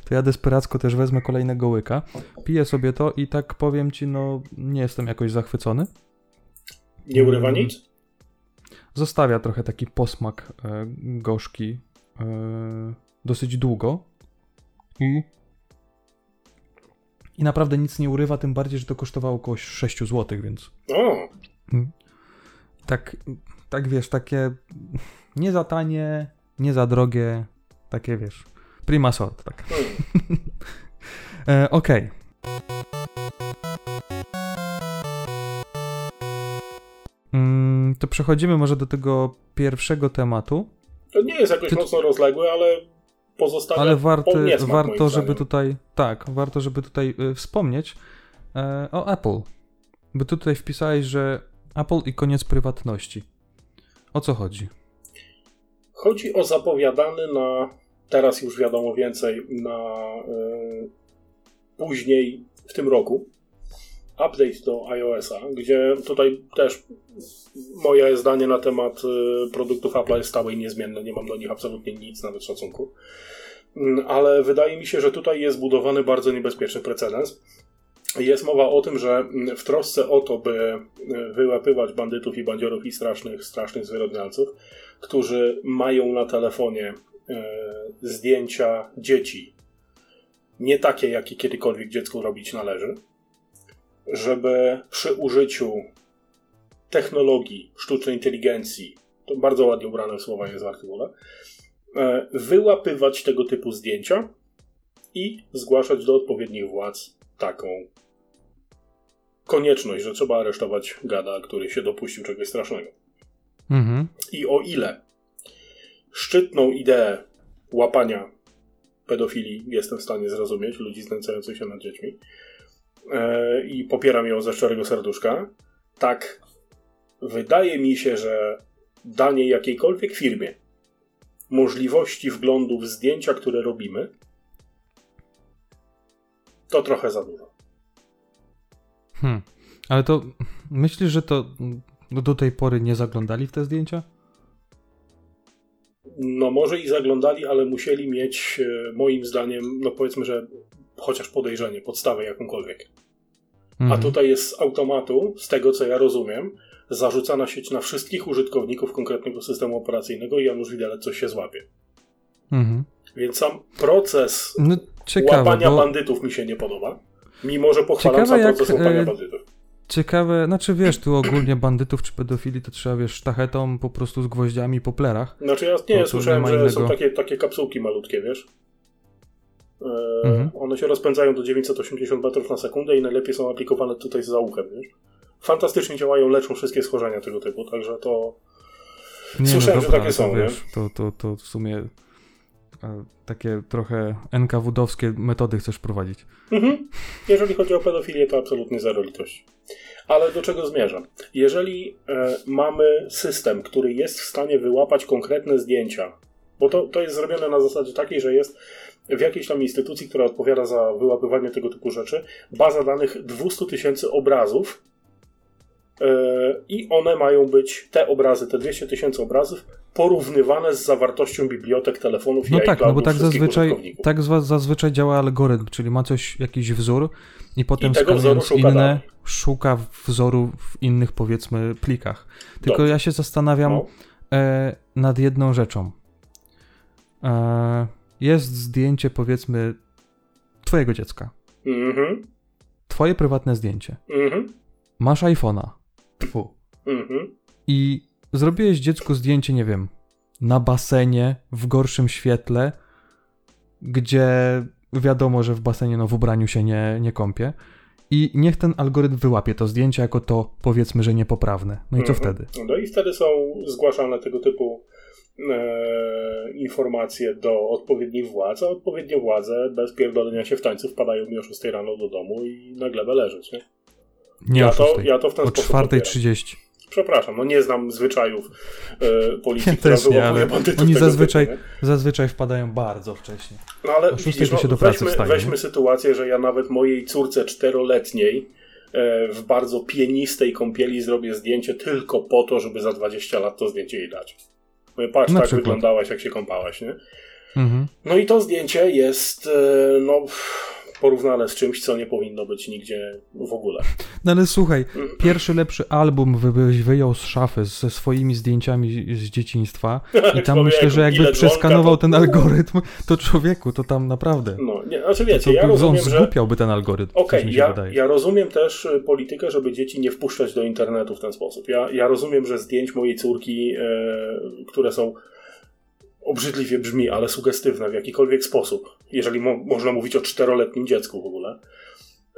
Speaker 2: To ja Desperacko też wezmę kolejnego łyka. Piję sobie to i tak powiem ci, no nie jestem jakoś zachwycony.
Speaker 3: Nie urywa
Speaker 2: Mm.
Speaker 3: nic?
Speaker 2: Zostawia trochę taki posmak e, gorzki e, dosyć długo. I i naprawdę nic nie urywa, tym bardziej, że to kosztowało około 6 zł, więc
Speaker 3: O,
Speaker 2: tak, tak wiesz, takie nie za tanie, nie za drogie, takie wiesz, prima sort, tak. E, Okej. Mm, to przechodzimy może do tego pierwszego tematu,
Speaker 3: to nie jest jakoś
Speaker 2: Ty-
Speaker 3: mocno rozległe, ale pozostawia
Speaker 2: ale warty, warto, żeby tutaj, tak, warto, żeby tutaj y, wspomnieć e, o Apple. Bo tutaj wpisałeś, że Apple i koniec prywatności. O co chodzi?
Speaker 3: Chodzi o zapowiadany na, teraz już wiadomo więcej, na y, później w tym roku update do iOS-a, gdzie tutaj też moje zdanie na temat y, produktów Apple'a jest stałe i niezmienne, nie mam do nich absolutnie nic, nawet szacunku. Mm, Ale wydaje mi się, że tutaj jest budowany bardzo niebezpieczny precedens. Jest mowa o tym, że w trosce o to, by y, wyłapywać bandytów i bandziorów i strasznych, strasznych zwyrodnialców, którzy mają na telefonie e, zdjęcia dzieci, nie takie, jakie kiedykolwiek dziecku robić należy, żeby przy użyciu technologii, sztucznej inteligencji, to bardzo ładnie ubrane słowa jest w artykule, e, wyłapywać tego typu zdjęcia i zgłaszać do odpowiednich władz taką konieczność, że trzeba aresztować gada, który się dopuścił czegoś strasznego.
Speaker 2: Mhm.
Speaker 3: I o ile szczytną ideę łapania pedofilii jestem w stanie zrozumieć, ludzi znęcających się nad dziećmi, e, i popieram ją ze szczerego serduszka, tak wydaje mi się, że danie jakiejkolwiek firmie możliwości wglądu w zdjęcia, które robimy, to trochę za dużo.
Speaker 2: Hmm. Ale to myślisz, że to do tej pory nie zaglądali w te zdjęcia?
Speaker 3: No może i zaglądali, ale musieli mieć e, moim zdaniem, no powiedzmy, że chociaż podejrzenie, podstawę jakąkolwiek. A
Speaker 2: Mhm.
Speaker 3: tutaj jest z automatu, z tego co ja rozumiem, zarzucana sieć na wszystkich użytkowników konkretnego systemu operacyjnego i Janusz Widelec coś się złapie.
Speaker 2: Mhm.
Speaker 3: Więc sam proces
Speaker 2: No ciekawe,
Speaker 3: łapania
Speaker 2: bo
Speaker 3: bandytów mi się nie podoba. Mimo, że pochwalam
Speaker 2: Ciekawe, jak,
Speaker 3: proces łapania
Speaker 2: e,
Speaker 3: bandytów.
Speaker 2: ciekawe, znaczy wiesz, tu ogólnie bandytów czy pedofili to trzeba, wiesz, sztachetą po prostu z gwoździami po plerach.
Speaker 3: Znaczy ja nie,
Speaker 2: nie
Speaker 3: słyszałem,
Speaker 2: ma
Speaker 3: że
Speaker 2: innego.
Speaker 3: są takie, takie kapsułki malutkie, wiesz? E,
Speaker 2: Mhm.
Speaker 3: One się rozpędzają do 980 metrów na sekundę i najlepiej są aplikowane tutaj za uchem, wiesz? Fantastycznie działają, leczą wszystkie schorzenia tego typu, także to...
Speaker 2: Nie,
Speaker 3: Słyszałem,
Speaker 2: no
Speaker 3: że
Speaker 2: dobra,
Speaker 3: takie
Speaker 2: to
Speaker 3: są, nie?
Speaker 2: wiesz, to, to, to w sumie takie trochę NKWD-owskie metody chcesz prowadzić.
Speaker 3: Mhm. Jeżeli chodzi o pedofilię, to absolutnie zero litości. Ale do czego zmierzam? Jeżeli e, mamy system, który jest w stanie wyłapać konkretne zdjęcia, bo to, to jest zrobione na zasadzie takiej, że jest w jakiejś tam instytucji, która odpowiada za wyłapywanie tego typu rzeczy, baza danych 200 tysięcy obrazów e, i one mają być, te obrazy, te 200 tysięcy obrazów, porównywane z zawartością bibliotek telefonów i
Speaker 2: No tak, no bo tak zazwyczaj, tak zazwyczaj działa algorytm, czyli ma coś, jakiś wzór i potem skanując inne,
Speaker 3: dalej.
Speaker 2: szuka wzoru w innych, powiedzmy, plikach. Tylko
Speaker 3: Dobrze.
Speaker 2: ja się zastanawiam
Speaker 3: No.
Speaker 2: e, nad jedną rzeczą. E, jest zdjęcie, powiedzmy, twojego dziecka.
Speaker 3: Mhm.
Speaker 2: Twoje prywatne zdjęcie.
Speaker 3: Mhm.
Speaker 2: Masz iPhone'a. Tfu.
Speaker 3: Mhm.
Speaker 2: I zrobiłeś dziecku zdjęcie, nie wiem, na basenie, w gorszym świetle, gdzie wiadomo, że w basenie, no w ubraniu się nie, nie kąpie. I niech ten algorytm wyłapie to zdjęcie jako to, powiedzmy, że niepoprawne. No i co
Speaker 3: Mhm.
Speaker 2: wtedy?
Speaker 3: No i wtedy są zgłaszane tego typu e, informacje do odpowiednich władz, a odpowiednie władze bez pierdolenia się w tańcu wpadają mi o 6 rano do domu i na glebę leżeć, nie?
Speaker 2: Nie
Speaker 3: ja,
Speaker 2: o
Speaker 3: to,
Speaker 2: 6,
Speaker 3: ja to w ten
Speaker 2: o
Speaker 3: sposób odbieram.
Speaker 2: 4.30.
Speaker 3: Przepraszam, no nie znam zwyczajów e, policji,
Speaker 2: Ja
Speaker 3: która wyłapuje
Speaker 2: ale
Speaker 3: bandytów
Speaker 2: oni zazwyczaj-
Speaker 3: typu?
Speaker 2: Zazwyczaj wpadają bardzo wcześnie.
Speaker 3: No ale
Speaker 2: o szóstej
Speaker 3: widzisz,
Speaker 2: to się
Speaker 3: no,
Speaker 2: do pracy
Speaker 3: weźmy,
Speaker 2: wstaje,
Speaker 3: weźmy
Speaker 2: nie?
Speaker 3: sytuację, że ja nawet mojej córce czteroletniej e, w bardzo pienistej kąpieli zrobię zdjęcie tylko po to, żeby za 20 lat to zdjęcie jej dać. Mówię, patrz,
Speaker 2: Na
Speaker 3: tak
Speaker 2: przykład.
Speaker 3: wyglądałaś, jak się kąpałaś, nie?
Speaker 2: Mhm.
Speaker 3: No i to zdjęcie jest, e, no, porównane z czymś, co nie powinno być nigdzie w ogóle.
Speaker 2: No ale słuchaj,
Speaker 3: Mm.
Speaker 2: pierwszy lepszy album wy- wyjął z szafy ze swoimi zdjęciami z dzieciństwa i tam myślę, że jakby przeskanował ten
Speaker 3: to-
Speaker 2: algorytm, to człowieku, to tam naprawdę.
Speaker 3: No, nie, znaczy
Speaker 2: To,
Speaker 3: wiecie, ja
Speaker 2: by- on
Speaker 3: rozumiem, że...
Speaker 2: zgłupiałby ten algorytm,
Speaker 3: Okej, ja, ja rozumiem też y, politykę, żeby dzieci nie wpuszczać do internetu w ten sposób. Ja, ja rozumiem, że zdjęć mojej córki, e, które są obrzydliwie brzmi, ale sugestywne w jakikolwiek sposób, jeżeli mo można mówić o czteroletnim dziecku w ogóle,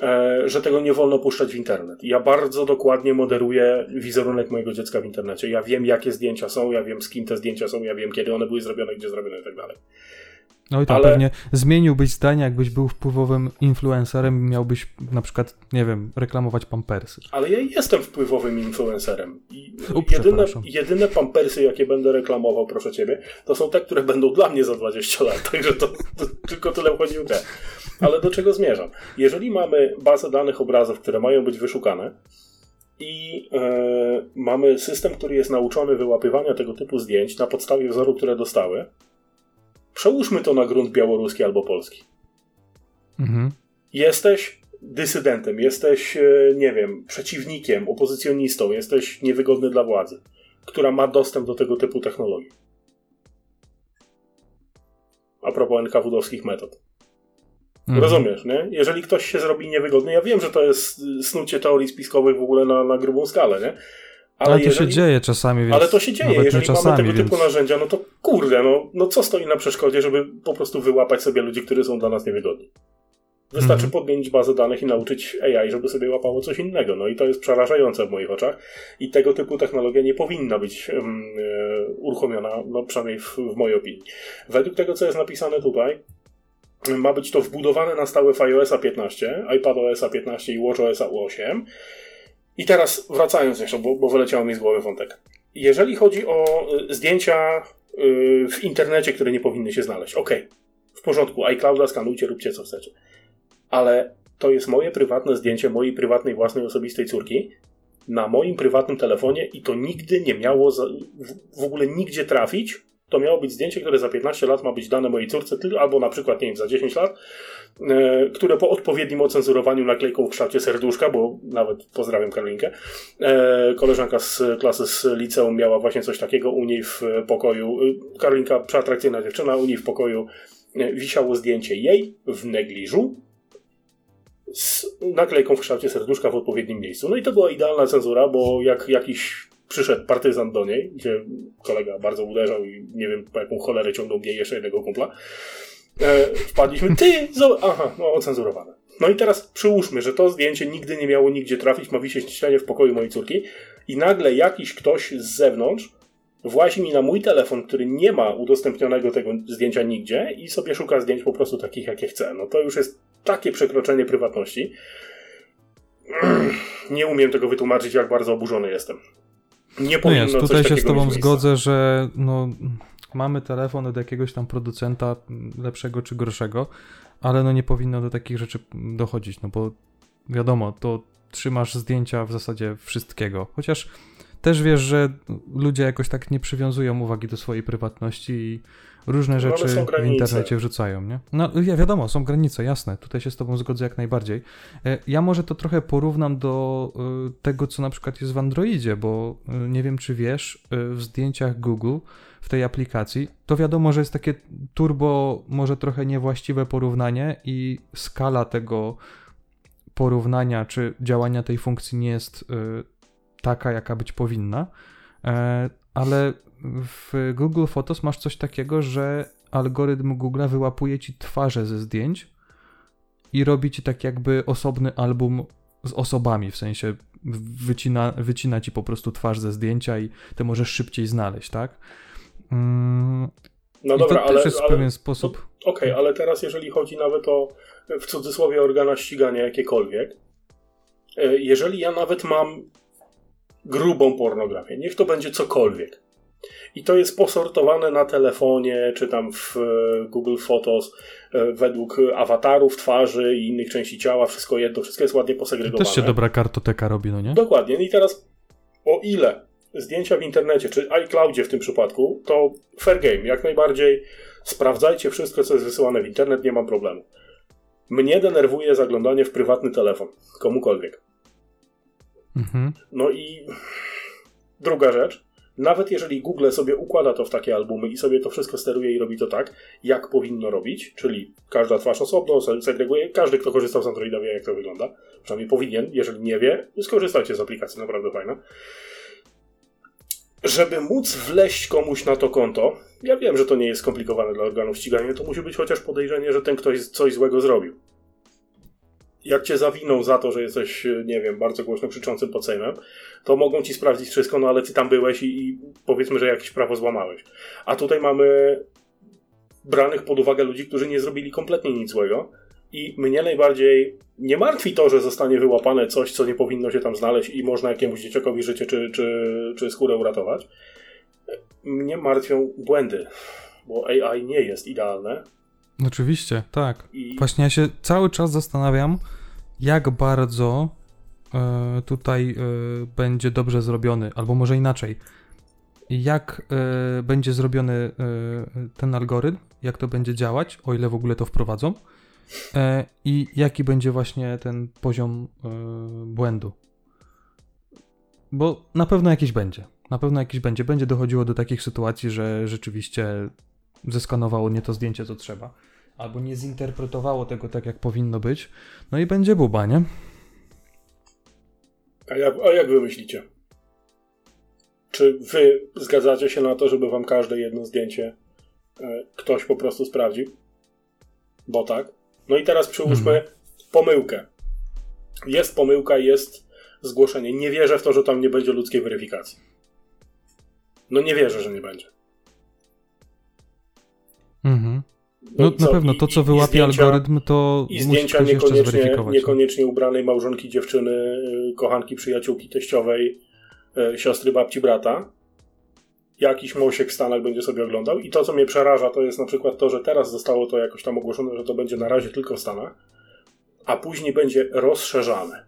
Speaker 3: e, że tego nie wolno puszczać w internet. Ja bardzo dokładnie moderuję wizerunek mojego dziecka w internecie. Ja wiem, jakie zdjęcia są, ja wiem, z kim te zdjęcia są, ja wiem, kiedy one były zrobione, gdzie zrobione i tak dalej.
Speaker 2: No i tam
Speaker 3: ale-
Speaker 2: pewnie zmieniłbyś zdanie, jakbyś był wpływowym influencerem i miałbyś na przykład, nie wiem, reklamować pampersy.
Speaker 3: Ale ja jestem wpływowym influencerem. I
Speaker 2: O,
Speaker 3: jedyne, jedyne pampersy, jakie będę reklamował, proszę ciebie, to są te, które będą dla mnie za 20 lat. Także to, to tylko tyle wchodzi w grę. Ale do czego zmierzam? Jeżeli mamy bazę danych obrazów, które mają być wyszukane i e, mamy system, który jest nauczony wyłapywania tego typu zdjęć na podstawie wzoru, które dostały, przełóżmy to na grunt białoruski albo polski
Speaker 2: Mhm.
Speaker 3: jesteś dysydentem, jesteś, e, nie wiem, przeciwnikiem, opozycjonistą, jesteś niewygodny dla władzy, która ma dostęp do tego typu technologii. A propos NKWD-owskich metod.
Speaker 2: Mhm.
Speaker 3: Rozumiesz, nie? Jeżeli ktoś się zrobi niewygodny, ja wiem, że to jest y, snucie teorii spiskowych w ogóle na, na grubą skalę, nie?
Speaker 2: Ale, to
Speaker 3: jeżeli-
Speaker 2: się dzieje czasami, więc
Speaker 3: ale to się dzieje. Jeżeli
Speaker 2: czasami,
Speaker 3: mamy tego
Speaker 2: więc...
Speaker 3: typu narzędzia, no to kurde, no, no co stoi na przeszkodzie, żeby po prostu wyłapać sobie ludzi, którzy są dla nas niewygodni? Wystarczy
Speaker 2: Mhm.
Speaker 3: podmienić bazę danych i nauczyć AI, żeby sobie łapało coś innego. No i to jest przerażające w moich oczach. I tego typu technologia nie powinna być um, e, uruchomiona, no przynajmniej w, w mojej opinii. Według tego, co jest napisane tutaj, ma być to wbudowane na stałe w iOS 15, iPadOS 15 i WatchOS 8. I teraz wracając jeszcze, bo, bo wyleciało mi z głowy wątek. Jeżeli chodzi o y, zdjęcia y, w internecie, które nie powinny się znaleźć, okej, w porządku, iClouda skanujcie, róbcie co chcecie. Ale to jest moje prywatne zdjęcie mojej prywatnej, własnej, osobistej córki na moim prywatnym telefonie i to nigdy nie miało za, w, w ogóle nigdzie trafić. To miało być zdjęcie, które za 15 lat ma być dane mojej córce, albo na przykład, nie wiem, za 10 lat, które po odpowiednim ocenzurowaniu naklejką w kształcie serduszka, bo nawet pozdrawiam Karolinkę, e, koleżanka z klasy z liceum miała właśnie coś takiego u niej w pokoju. e, Karolinka, przeatrakcyjna dziewczyna, u niej w pokoju e, wisiało zdjęcie jej w negliżu z naklejką w kształcie serduszka w odpowiednim miejscu. No i to była idealna cenzura, bo jak jakiś przyszedł partyzant do niej, gdzie kolega bardzo uderzał i nie wiem po jaką cholerę ciągnął mnie jeszcze jednego kumpla, e, wpadliśmy, ty, aha, no ocenzurowane. No i teraz przyłóżmy, że to zdjęcie nigdy nie miało nigdzie trafić, ma wisieć na ścianie w pokoju mojej córki i nagle jakiś ktoś z zewnątrz włazi mi na mój telefon, który nie ma udostępnionego tego zdjęcia nigdzie i sobie szuka zdjęć po prostu takich, jakie chce. No to już jest takie przekroczenie prywatności. Nie umiem tego wytłumaczyć, jak bardzo oburzony jestem. Nie
Speaker 2: No
Speaker 3: powinno
Speaker 2: jest,
Speaker 3: coś
Speaker 2: tutaj się z tobą
Speaker 3: miejsca.
Speaker 2: zgodzę, że no, mamy telefon od jakiegoś tam producenta lepszego czy gorszego, ale no nie powinno do takich rzeczy dochodzić, no bo wiadomo, to trzymasz zdjęcia w zasadzie wszystkiego, chociaż też wiesz, że ludzie jakoś tak nie przywiązują uwagi do swojej prywatności i różne
Speaker 3: No,
Speaker 2: rzeczy w internecie wrzucają, nie? No ja wiadomo, są granice, jasne, tutaj się z tobą zgodzę jak najbardziej. E, Ja może to trochę porównam do y, tego, co na przykład jest w Androidzie, bo y, nie wiem, czy wiesz, w zdjęciach Google, w tej aplikacji, to wiadomo, że jest takie turbo, może trochę niewłaściwe porównanie i skala tego porównania czy działania tej funkcji nie jest y, taka, jaka być powinna. E, ale w Google Photos masz coś takiego, że algorytm Google wyłapuje ci twarze ze zdjęć i robi ci tak jakby osobny album z osobami, w sensie wycina, wycina ci po prostu twarz ze zdjęcia i ty możesz szybciej znaleźć, tak? Mm,
Speaker 3: No
Speaker 2: I
Speaker 3: dobra,
Speaker 2: to
Speaker 3: ale,
Speaker 2: też jest w pewien sposób.
Speaker 3: Okej, ale teraz jeżeli chodzi nawet o w cudzysłowie organa ścigania jakiekolwiek, e, jeżeli ja nawet mam grubą pornografię, niech to będzie cokolwiek, I to jest posortowane na telefonie, czy tam w e, Google Photos e, według awatarów, twarzy i innych części ciała, wszystko jedno, wszystko jest ładnie posegregowane.
Speaker 2: Też się dobra kartoteka robi, no nie?
Speaker 3: Dokładnie. No I teraz o ile zdjęcia w internecie, czy iCloudzie w tym przypadku, to fair game, jak najbardziej sprawdzajcie wszystko, co jest wysyłane w internet, nie mam problemu. Mnie denerwuje zaglądanie w prywatny telefon, komukolwiek.
Speaker 2: Mhm.
Speaker 3: No i druga rzecz, nawet jeżeli Google sobie układa to w takie albumy i sobie to wszystko steruje i robi to tak, jak powinno robić, czyli każda twarz osobno, se- segreguje, każdy, kto korzystał z Androida wie, jak to wygląda. Przynajmniej powinien, jeżeli nie wie, skorzystajcie z aplikacji, naprawdę fajna. Żeby móc wleść komuś na to konto, ja wiem, że to nie jest skomplikowane dla organów ścigania, to musi być chociaż podejrzenie, że ten ktoś coś złego zrobił. Jak cię zawiną za to, że jesteś, nie wiem, bardzo głośno krzyczącym pod Sejmem, to mogą ci sprawdzić wszystko, no ale ty tam byłeś i, i powiedzmy, że jakieś prawo złamałeś. A tutaj mamy branych pod uwagę ludzi, którzy nie zrobili kompletnie nic złego. I mnie najbardziej nie martwi to, że zostanie wyłapane coś, co nie powinno się tam znaleźć i można jakiemuś dzieciakowi życie czy, czy, czy skórę uratować. Mnie martwią błędy, bo AI nie jest idealne.
Speaker 2: Oczywiście, tak.
Speaker 3: I
Speaker 2: Właśnie ja się cały czas zastanawiam, jak bardzo e, tutaj e, będzie dobrze zrobiony, albo może inaczej. Jak e, będzie zrobiony ten algorytm, jak to będzie działać, o ile w ogóle to wprowadzą, i jaki będzie właśnie ten poziom e, błędu. Bo na pewno jakiś będzie. Na pewno jakiś będzie. Będzie dochodziło do takich sytuacji, że rzeczywiście zeskanowało nie to zdjęcie, co trzeba. Albo nie zinterpretowało tego tak, jak powinno być. No i będzie buba, nie?
Speaker 3: A jak, a jak wy myślicie? Czy wy zgadzacie się na to, żeby wam każde jedno zdjęcie e, ktoś po prostu sprawdził? Bo tak. No i teraz przyłóżmy pomyłkę. Jest pomyłka, jest zgłoszenie. Nie wierzę w to, że tam nie będzie ludzkiej weryfikacji. No nie wierzę, że nie będzie.
Speaker 2: Mhm.
Speaker 3: No
Speaker 2: No na pewno to, co wyłapie
Speaker 3: zdjęcia-
Speaker 2: algorytm, to
Speaker 3: I
Speaker 2: musi
Speaker 3: zdjęcia
Speaker 2: ktoś jeszcze
Speaker 3: niekoniecznie,
Speaker 2: zweryfikować.
Speaker 3: niekoniecznie ubranej małżonki, dziewczyny, y, kochanki, przyjaciółki, teściowej, y, siostry, babci, brata. Jakiś mosiek w Stanach będzie sobie oglądał. I to, co mnie przeraża, to jest na przykład to, że teraz zostało to jakoś tam ogłoszone, że to będzie na razie tylko w Stanach, a później będzie rozszerzane.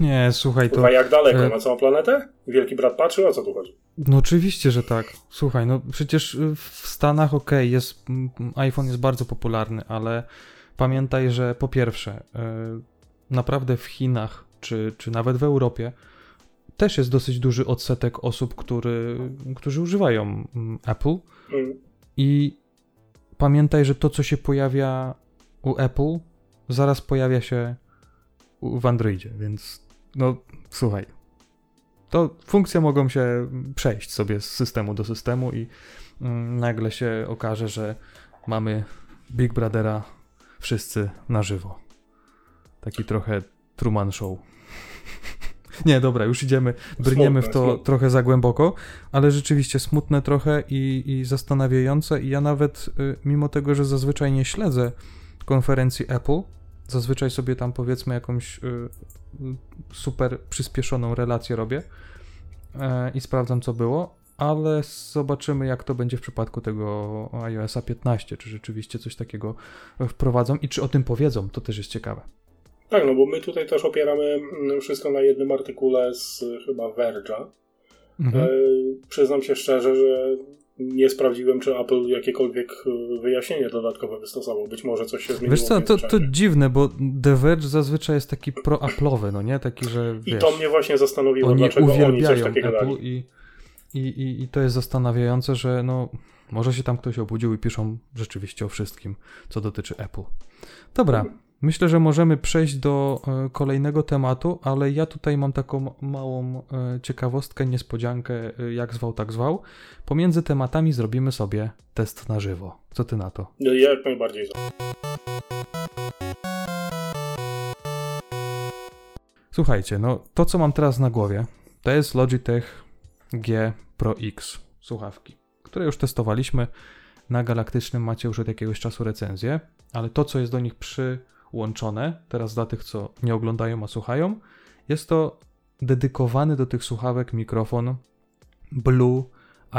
Speaker 2: Nie, słuchaj, to...
Speaker 3: Chyba jak daleko? Na całą planetę? Wielki brat patrzy? O co tu chodzi?
Speaker 2: No oczywiście, że tak. Słuchaj, no przecież y, w Stanach okej, jest mm, iPhone jest bardzo popularny, ale pamiętaj, że po pierwsze, y, naprawdę w Chinach, czy, czy nawet w Europie, też jest dosyć duży odsetek osób, który, którzy używają mm, Apple
Speaker 3: Mm.
Speaker 2: i pamiętaj, że to, co się pojawia u Apple, zaraz pojawia się w Androidzie, więc no słuchaj. To funkcje mogą się przejść sobie z systemu do systemu i mm, nagle się okaże, że mamy Big Brothera wszyscy na żywo. Taki trochę Truman Show. Nie, dobra, już idziemy, brniemy w
Speaker 3: Smutne,
Speaker 2: to
Speaker 3: smutne.
Speaker 2: trochę za głęboko, ale rzeczywiście smutne trochę i, i zastanawiające. I ja nawet, y, mimo tego, że zazwyczaj nie śledzę konferencji Apple, zazwyczaj sobie tam powiedzmy jakąś y, super przyspieszoną relację robię e, i sprawdzam, co było, ale zobaczymy, jak to będzie w przypadku tego iOSa 15, czy rzeczywiście coś takiego wprowadzą i czy o tym powiedzą, to też jest ciekawe.
Speaker 3: Tak, no bo my tutaj też opieramy mm, wszystko na jednym artykule z chyba Verge'a.
Speaker 2: Mhm.
Speaker 3: E, przyznam się szczerze, że nie sprawdziłem, czy Apple jakiekolwiek e, wyjaśnienie dodatkowe wystosował. Być może coś się zmieniło.
Speaker 2: Wiesz co, to, to dziwne, bo The Verge zazwyczaj jest taki pro-Apple'owy, no nie? Taki, że
Speaker 3: I
Speaker 2: wiesz,
Speaker 3: to mnie właśnie zastanowiło,
Speaker 2: oni
Speaker 3: dlaczego oni coś takiego
Speaker 2: Apple
Speaker 3: dali.
Speaker 2: i, i, i, i to jest zastanawiające, że no może się tam ktoś obudził i piszą rzeczywiście o wszystkim, co dotyczy Apple. Dobra, myślę, że możemy przejść do e, kolejnego tematu, ale ja tutaj mam taką ma- małą e, ciekawostkę, niespodziankę, e, jak zwał, tak zwał. Pomiędzy tematami zrobimy sobie test na żywo. Co ty na to?
Speaker 3: No, Jak najbardziej. za.
Speaker 2: Słuchajcie, no to co mam teraz na głowie, to jest Logitech G Pro X słuchawki, które już testowaliśmy. Na Galaktycznym macie już od jakiegoś czasu recenzję, ale to co jest do nich przyłączone, teraz dla tych co nie oglądają, a słuchają, jest to dedykowany do tych słuchawek mikrofon Blue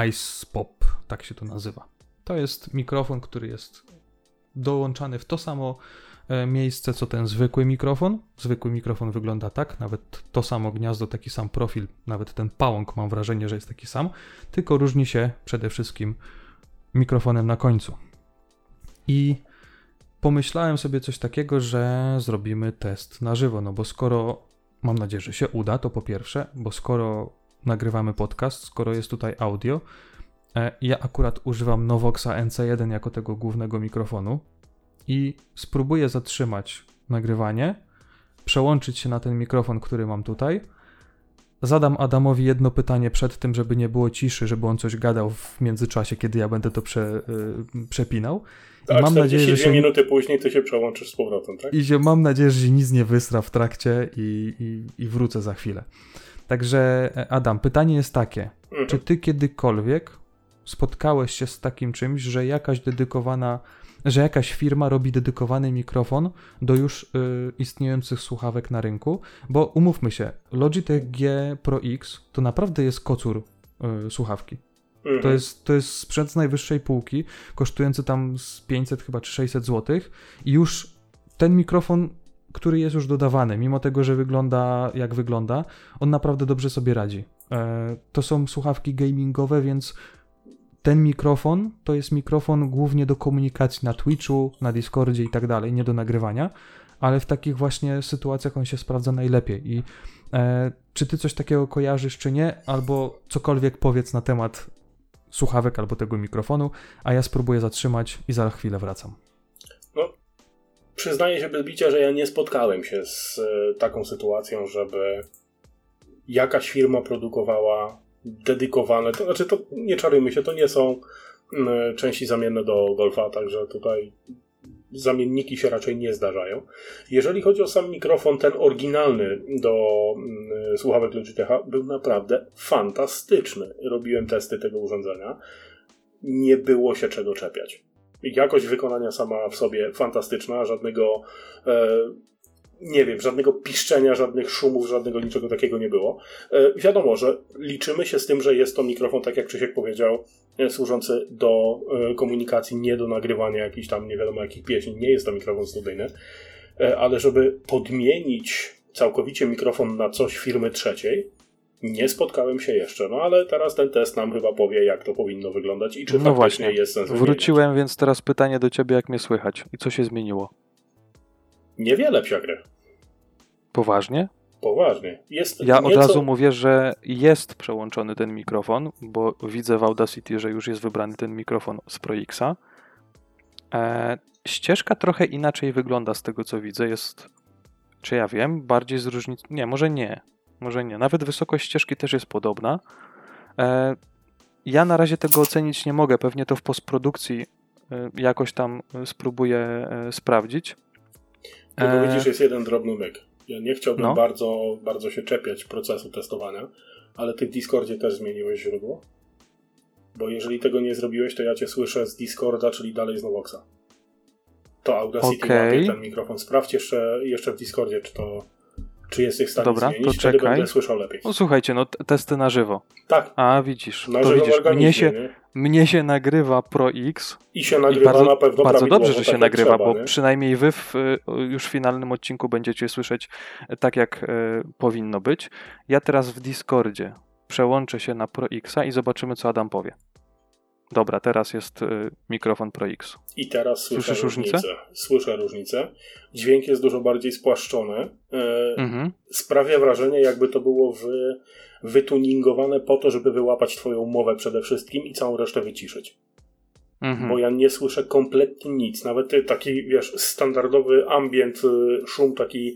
Speaker 2: Ice Pop, tak się to nazywa. To jest mikrofon, który jest dołączany w to samo e, miejsce, co ten zwykły mikrofon. Zwykły mikrofon wygląda tak, nawet to samo gniazdo, taki sam profil, nawet ten pałąk mam wrażenie, że jest taki sam, tylko różni się przede wszystkim mikrofonem na końcu. I pomyślałem sobie coś takiego, że zrobimy test na żywo, no bo skoro mam nadzieję, że się uda, to po pierwsze, bo skoro nagrywamy podcast, skoro jest tutaj audio, e, ja akurat używam Novoxa NC1 jako tego głównego mikrofonu i spróbuję zatrzymać nagrywanie, przełączyć się na ten mikrofon, który mam tutaj. Zadam Adamowi jedno pytanie przed tym, żeby nie było ciszy, żeby on coś gadał w międzyczasie, kiedy ja będę to prze, y, przepinał.
Speaker 3: Tak, mam nadzieję, że się... minuty później ty się przełączysz z powrotem, tak?
Speaker 2: I że mam nadzieję, że się nic nie wysra w trakcie i, i, i wrócę za chwilę. Także e, Adam, pytanie jest takie. Mhm. Czy ty kiedykolwiek spotkałeś się z takim czymś, że jakaś dedykowana, że jakaś firma robi dedykowany mikrofon do już y, istniejących słuchawek na rynku? Bo umówmy się, Logitech G Pro X to naprawdę jest kocur y, słuchawki. Mhm. To, jest, to jest sprzęt z najwyższej półki, kosztujący tam z 500 chyba czy 600 zł i już ten mikrofon, który jest już dodawany, mimo tego, że wygląda jak wygląda, on naprawdę dobrze sobie radzi. E, to są słuchawki gamingowe, więc ten mikrofon to jest mikrofon głównie do komunikacji na Twitchu, na Discordzie i tak dalej, nie do nagrywania, ale w takich właśnie sytuacjach on się sprawdza najlepiej. I e, czy ty coś takiego kojarzysz, czy nie, albo cokolwiek powiedz na temat słuchawek albo tego mikrofonu, a ja spróbuję zatrzymać i za chwilę wracam.
Speaker 3: No, przyznaję się bez bicia, że ja nie spotkałem się z e, taką sytuacją, żeby jakaś firma produkowała dedykowane, to znaczy to nie czarujmy się, to nie są mm, części zamienne do Golfa, także tutaj zamienniki się raczej nie zdarzają. Jeżeli chodzi o sam mikrofon, ten oryginalny do mm, słuchawek Logitecha był naprawdę fantastyczny. Robiłem testy tego urządzenia. Nie było się czego czepiać. Jakość wykonania sama w sobie fantastyczna, żadnego e, nie wiem, żadnego piszczenia, żadnych szumów, żadnego niczego takiego nie było. E, wiadomo, że liczymy się z tym, że jest to mikrofon, tak jak Krzysiek powiedział, e, służący do e, komunikacji, nie do nagrywania jakichś tam nie wiadomo jakich pieśni. Nie jest to mikrofon studyjny, ale żeby podmienić całkowicie mikrofon na coś firmy trzeciej, nie spotkałem się jeszcze, no ale teraz ten test nam chyba powie, jak to powinno wyglądać i czy no faktycznie właśnie. jest sens
Speaker 2: Wróciłem, wymieniać. więc teraz pytanie do ciebie, jak mnie słychać i co się zmieniło?
Speaker 3: Niewiele psiakry.
Speaker 2: Poważnie?
Speaker 3: Poważnie.
Speaker 2: Jest ja nieco... od razu mówię, że jest przełączony ten mikrofon, bo widzę w Audacity, że już jest wybrany ten mikrofon z Pro Xa. E, ścieżka trochę inaczej wygląda z tego, co widzę. Jest, czy ja wiem, bardziej zróżnicowana. Nie, może nie. Może nie. Nawet wysokość ścieżki też jest podobna. E, ja na razie tego ocenić nie mogę. Pewnie to w postprodukcji e, jakoś tam spróbuję e, sprawdzić.
Speaker 3: Tylko e... widzisz, jest jeden drobny myk. Ja nie chciałbym no. bardzo, bardzo się czepiać procesu testowania, ale ty w Discordzie też zmieniłeś źródło? Bo jeżeli tego nie zrobiłeś, to ja cię słyszę z Discorda, czyli dalej z Novoxa. To Audacity okay. ten mikrofon. Sprawdź jeszcze, jeszcze w Discordzie, czy to czy jesteś w stanie
Speaker 2: Dobra,
Speaker 3: zmienić,
Speaker 2: to czekaj.
Speaker 3: będę słyszał lepiej.
Speaker 2: No słuchajcie, no testy na żywo.
Speaker 3: Tak.
Speaker 2: A widzisz, na to widzisz, mnie się, mnie się nagrywa Pro X.
Speaker 3: I się nagrywa
Speaker 2: bardzo,
Speaker 3: na pewno
Speaker 2: Bardzo dobrze, że
Speaker 3: tak
Speaker 2: się nagrywa,
Speaker 3: trzeba,
Speaker 2: bo nie? przynajmniej wy w już finalnym odcinku będziecie słyszeć tak, jak y, powinno być. Ja teraz w Discordzie przełączę się na Pro Xa i zobaczymy, co Adam powie. Dobra, teraz jest y, mikrofon Pro X.
Speaker 3: I teraz słyszę Słyszysz różnicę? różnicę? Słyszę różnicę. Dźwięk jest dużo bardziej spłaszczony. E, mhm. Sprawia wrażenie, jakby to było w, wytuningowane po to, żeby wyłapać Twoją mowę przede wszystkim i całą resztę wyciszyć. Mhm. Bo ja nie słyszę kompletnie nic. Nawet taki, wiesz, standardowy ambient, y, szum taki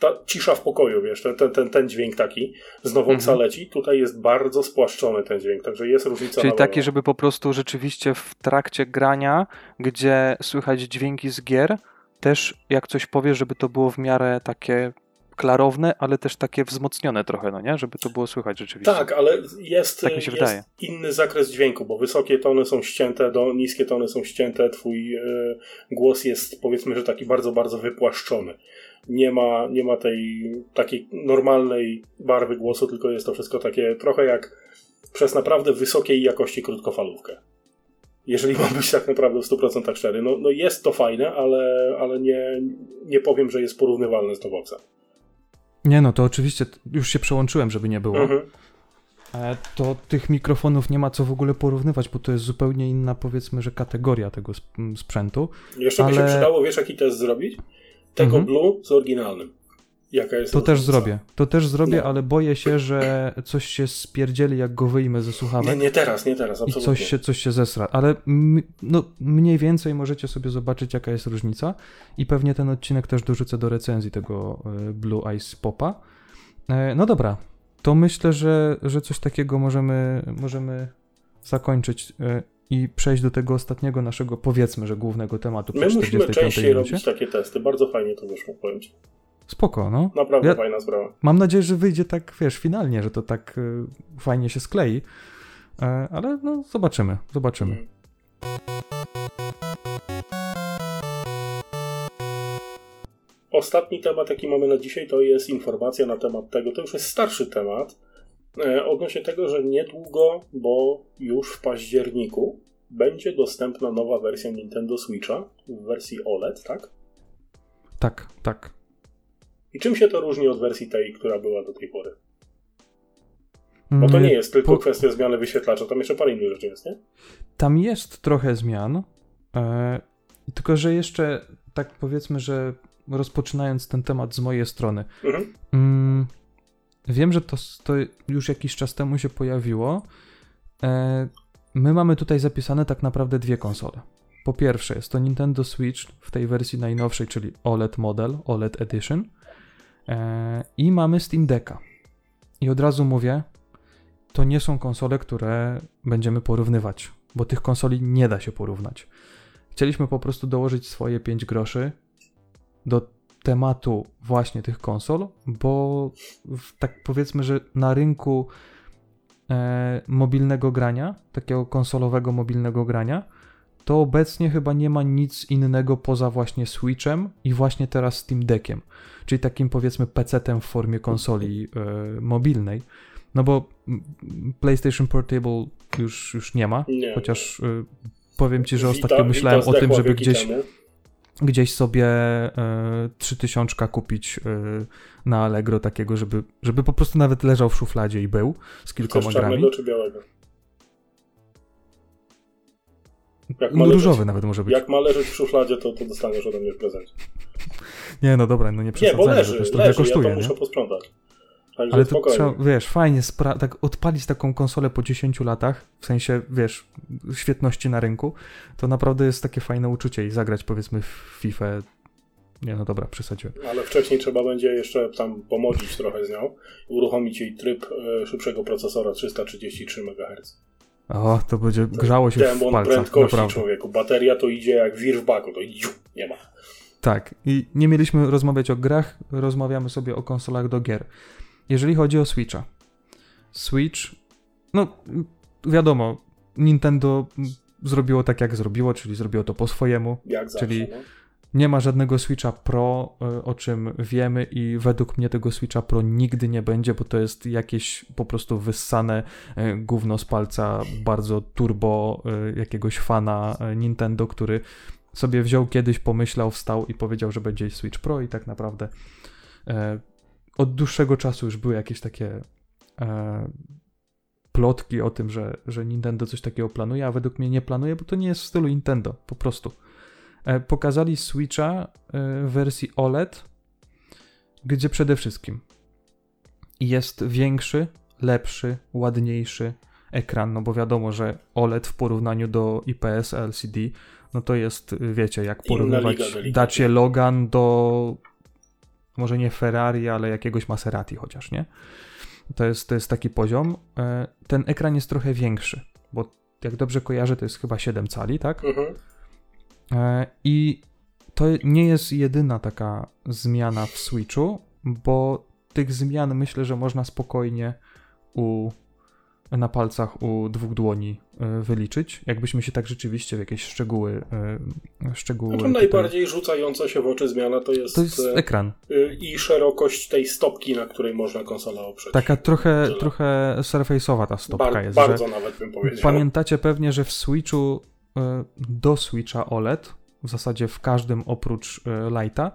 Speaker 3: ta cisza w pokoju, wiesz, ten, ten, ten dźwięk taki z nową mhm. leci, tutaj jest bardzo spłaszczony ten dźwięk, także jest różnica.
Speaker 2: Czyli taki, żeby po prostu rzeczywiście w trakcie grania, gdzie słychać dźwięki z gier, też jak coś powiesz, żeby to było w miarę takie klarowne, ale też takie wzmocnione trochę, no nie? Żeby to było słychać rzeczywiście.
Speaker 3: Tak, ale jest, tak jest inny zakres dźwięku, bo wysokie tony są ścięte, do niskie tony są ścięte, twój y, głos jest powiedzmy, że taki bardzo, bardzo wypłaszczony nie ma, nie ma tej takiej normalnej barwy głosu, tylko jest to wszystko takie trochę jak przez naprawdę wysokiej jakości krótkofalówkę. Jeżeli mam być tak naprawdę w 100% szczery. No, no jest to fajne, ale, ale nie, nie powiem, że jest porównywalne z Doboxem.
Speaker 2: Nie no, to oczywiście już się przełączyłem, żeby nie było.
Speaker 3: Mhm.
Speaker 2: E, To tych mikrofonów nie ma co w ogóle porównywać, bo to jest zupełnie inna, powiedzmy, że kategoria tego sp- sprzętu.
Speaker 3: Jeszcze by się
Speaker 2: Ale-
Speaker 3: przydało, wiesz jaki test zrobić? Tego
Speaker 2: Mhm.
Speaker 3: Blue z oryginalnym. Jaka jest
Speaker 2: To też zrobię. To też zrobię,
Speaker 3: No.
Speaker 2: ale boję się, że coś się spierdzieli, jak go wyjmę ze
Speaker 3: Nie,
Speaker 2: słuchawek.
Speaker 3: nie teraz, nie teraz,
Speaker 2: I
Speaker 3: absolutnie.
Speaker 2: coś się, coś się zesra. Ale no, mniej więcej możecie sobie zobaczyć, jaka jest różnica. I pewnie ten odcinek też dorzucę do recenzji tego e, Blue Ice Popa. E, No dobra, to myślę, że, że coś takiego możemy, możemy zakończyć e, i przejść do tego ostatniego naszego, powiedzmy, że głównego tematu.
Speaker 3: My musimy
Speaker 2: 45
Speaker 3: częściej
Speaker 2: minucie.
Speaker 3: robić takie testy. Bardzo fajnie to wyszło, powiem ci.
Speaker 2: Spoko, no.
Speaker 3: Naprawdę
Speaker 2: Ja-
Speaker 3: fajna sprawa.
Speaker 2: Mam nadzieję, że wyjdzie tak, wiesz, finalnie, że to tak y, fajnie się sklei. E, ale no, zobaczymy, zobaczymy.
Speaker 3: Mhm. Ostatni temat, jaki mamy na dzisiaj, to jest informacja na temat tego, to już jest starszy temat, odnośnie tego, że niedługo, bo już w październiku, będzie dostępna nowa wersja Nintendo Switcha w wersji OLED, tak?
Speaker 2: Tak, tak.
Speaker 3: I czym się to różni od wersji tej, która była do tej pory? Bo to
Speaker 2: Mm,
Speaker 3: nie jest tylko
Speaker 2: po-
Speaker 3: kwestia zmiany wyświetlacza, tam jeszcze parę innych rzeczy jest, nie?
Speaker 2: Tam jest trochę zmian, e, tylko że jeszcze tak powiedzmy, że rozpoczynając ten temat z mojej strony.
Speaker 3: Mhm.
Speaker 2: Mm, wiem, że to, to już jakiś czas temu się pojawiło. E, my mamy tutaj zapisane tak naprawdę dwie konsole. Po pierwsze jest to Nintendo Switch w tej wersji najnowszej, czyli OLED model, OLED Edition. E, I mamy Steam Decka. I od razu mówię, to nie są konsole, które będziemy porównywać, bo tych konsoli nie da się porównać. Chcieliśmy po prostu dołożyć swoje 5 groszy do tematu właśnie tych konsol, bo tak powiedzmy, że na rynku e, mobilnego grania, takiego konsolowego mobilnego grania, to obecnie chyba nie ma nic innego poza właśnie Switchem i właśnie teraz Steam Deckiem, czyli takim powiedzmy PC-tem w formie konsoli e, mobilnej. No bo PlayStation Portable już, już nie ma,
Speaker 3: Nie.
Speaker 2: chociaż e, powiem ci, że
Speaker 3: Vita-
Speaker 2: ostatnio
Speaker 3: Vita
Speaker 2: myślałem o tym, żeby gdzieś
Speaker 3: temu.
Speaker 2: Gdzieś sobie e, 3000 kupić e, na Allegro takiego, żeby, żeby po prostu nawet leżał w szufladzie i był z kilkoma
Speaker 3: Chcesz
Speaker 2: grami.
Speaker 3: czarnego czy białego? Jak ma
Speaker 2: No,
Speaker 3: leżeć-
Speaker 2: różowy nawet może być.
Speaker 3: Jak ma leżeć w szufladzie, to, to dostaniesz ode mnie w prezencie.
Speaker 2: Nie, no dobra, no nie
Speaker 3: Nie,
Speaker 2: przesadzajmy,
Speaker 3: leży,
Speaker 2: też trochę
Speaker 3: leży,
Speaker 2: kosztuje,
Speaker 3: ja to
Speaker 2: nie?
Speaker 3: muszę posprzątać. Także
Speaker 2: Ale to trzeba, wiesz, fajnie spra- tak odpalić taką konsolę po 10 latach, w sensie, wiesz, świetności na rynku, to naprawdę jest takie fajne uczucie i zagrać powiedzmy w FIFA. Nie, no dobra, przesadziłem.
Speaker 3: Ale wcześniej trzeba będzie jeszcze tam pomodzić trochę z nią, uruchomić jej tryb e, szybszego procesora 333 MHz.
Speaker 2: O, to będzie grzało się w
Speaker 3: Demon
Speaker 2: palcach,
Speaker 3: prędkości
Speaker 2: naprawdę.
Speaker 3: człowieku. Bateria to idzie jak wir w baku, to idzie, nie ma.
Speaker 2: Tak, i nie mieliśmy rozmawiać o grach, rozmawiamy sobie o konsolach do gier. Jeżeli chodzi o Switcha. Switch, no wiadomo, Nintendo zrobiło tak jak zrobiło, czyli zrobiło to po swojemu.
Speaker 3: Jak zawsze.
Speaker 2: Czyli-
Speaker 3: no.
Speaker 2: Nie ma żadnego Switcha Pro, y, o czym wiemy i według mnie tego Switcha Pro nigdy nie będzie, bo to jest jakieś po prostu wyssane y, gówno z palca bardzo turbo y, jakiegoś fana Nintendo, który sobie wziął kiedyś, pomyślał, wstał i powiedział, że będzie Switch Pro i tak naprawdę e, od dłuższego czasu już były jakieś takie e, plotki o tym, że, że Nintendo coś takiego planuje, a według mnie nie planuje, bo to nie jest w stylu Nintendo, po prostu. E, pokazali Switcha e, w wersji OLED, gdzie przede wszystkim jest większy, lepszy, ładniejszy ekran, no bo wiadomo, że OLED w porównaniu do IPS LCD, no to jest, wiecie, jak porównywać
Speaker 3: delikatnie.
Speaker 2: Dacia Logan do może nie Ferrari, ale jakiegoś Maserati chociaż, nie? To jest, to jest taki poziom. E, Ten ekran jest trochę większy, bo jak dobrze kojarzę, to jest chyba 7 cali, tak?
Speaker 3: Mhm.
Speaker 2: E, I to nie jest jedyna taka zmiana w Switchu, bo tych zmian myślę, że można spokojnie u, na palcach u dwóch dłoni wyliczyć. Jakbyśmy się tak rzeczywiście w jakieś szczegóły. y, szczegóły
Speaker 3: Znaczy
Speaker 2: tutaj-
Speaker 3: najbardziej rzucająca się w oczy zmiana to jest,
Speaker 2: To jest
Speaker 3: e,
Speaker 2: ekran.
Speaker 3: i szerokość tej stopki, na której można konsolę oprzeć.
Speaker 2: Taka trochę,
Speaker 3: Tyle.
Speaker 2: trochę surface'owa ta stopka
Speaker 3: Bar-
Speaker 2: jest.
Speaker 3: bardzo
Speaker 2: że
Speaker 3: nawet bym powiedział.
Speaker 2: Pamiętacie pewnie, że w Switchu do Switcha OLED, w zasadzie w każdym oprócz Lighta,